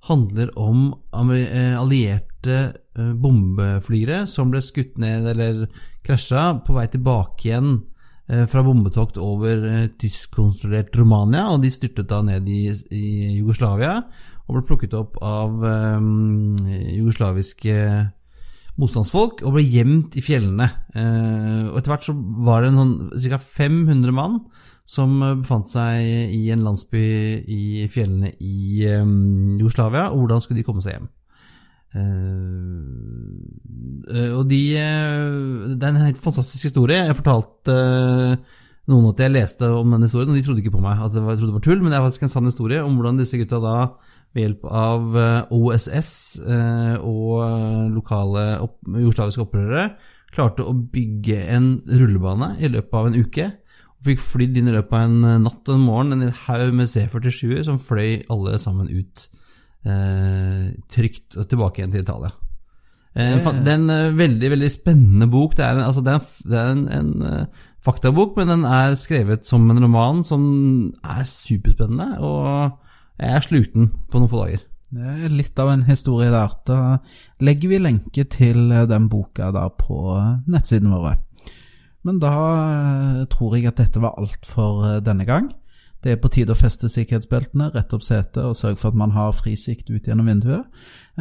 handler om eh, allierte eh, bombeflygere som ble skutt ned eller krasja på vei tilbake igjen eh, fra bombetokt over tyskkontrollert Romania. Og de styrtet da ned i Jugoslavia og ble plukket opp av eh, jugoslaviske motstandsfolk og ble gjemt i fjellene. Eh, og etter hvert så var det ca. 500 mann som eh, befant seg i en landsby i fjellene i eh, Jugoslavia. Og hvordan skulle de komme seg hjem? Eh, og de Det er en helt fantastisk historie. Jeg fortalte eh, noen at jeg leste om den historien, og de trodde ikke på meg. At det var, jeg trodde det var tull, men det er faktisk en sann historie om hvordan disse gutta da ved hjelp av eh, OSS eh, og eh, lokale opp, jugoslaviske opprørere klarte å bygge en rullebane i løpet av en uke. Og fikk flydd inn i løpet av en natt og en morgen en haug med C-47-er som fløy alle sammen ut eh, trygt og tilbake igjen til Italia. Eh, Det- er en veldig veldig spennende bok. Det er en, altså, det er en, det er en, en faktabok, men den er skrevet som en roman som er superspennende. Og jeg er sluten på noen få dager. Det er litt av en historie der. Da legger vi lenke til eh, den boka der på nettsiden nettsidene våre. Men da eh, tror jeg at dette var alt for eh, denne gang. Det er på tide å feste sikkerhetsbeltene, rette opp setet og sørge for at man har frisikt ut gjennom vinduet,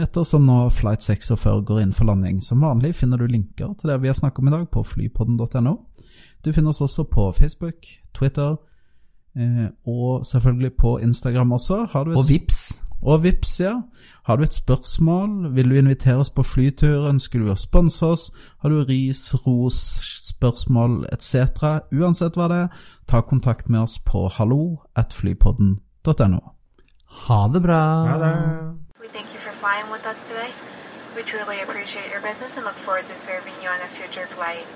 ettersom nå flight 46 går inn for landing. Som vanlig finner du linker til det vi har snakket om i dag på flypodden.no. Du finner oss også på Facebook, Twitter eh, og selvfølgelig på Instagram også. Har du et Og vips. og vips, ja. Har du et spørsmål, vil du invitere oss på flytur, ønsker du å sponse oss, har du ris, ros, spørsmål etc., uansett hva det er, ta kontakt med oss på hallo.flypodden.no. Ha det bra. Ha det We thank you for flying with us today. We truly appreciate your business and look forward to serving you on a future flight.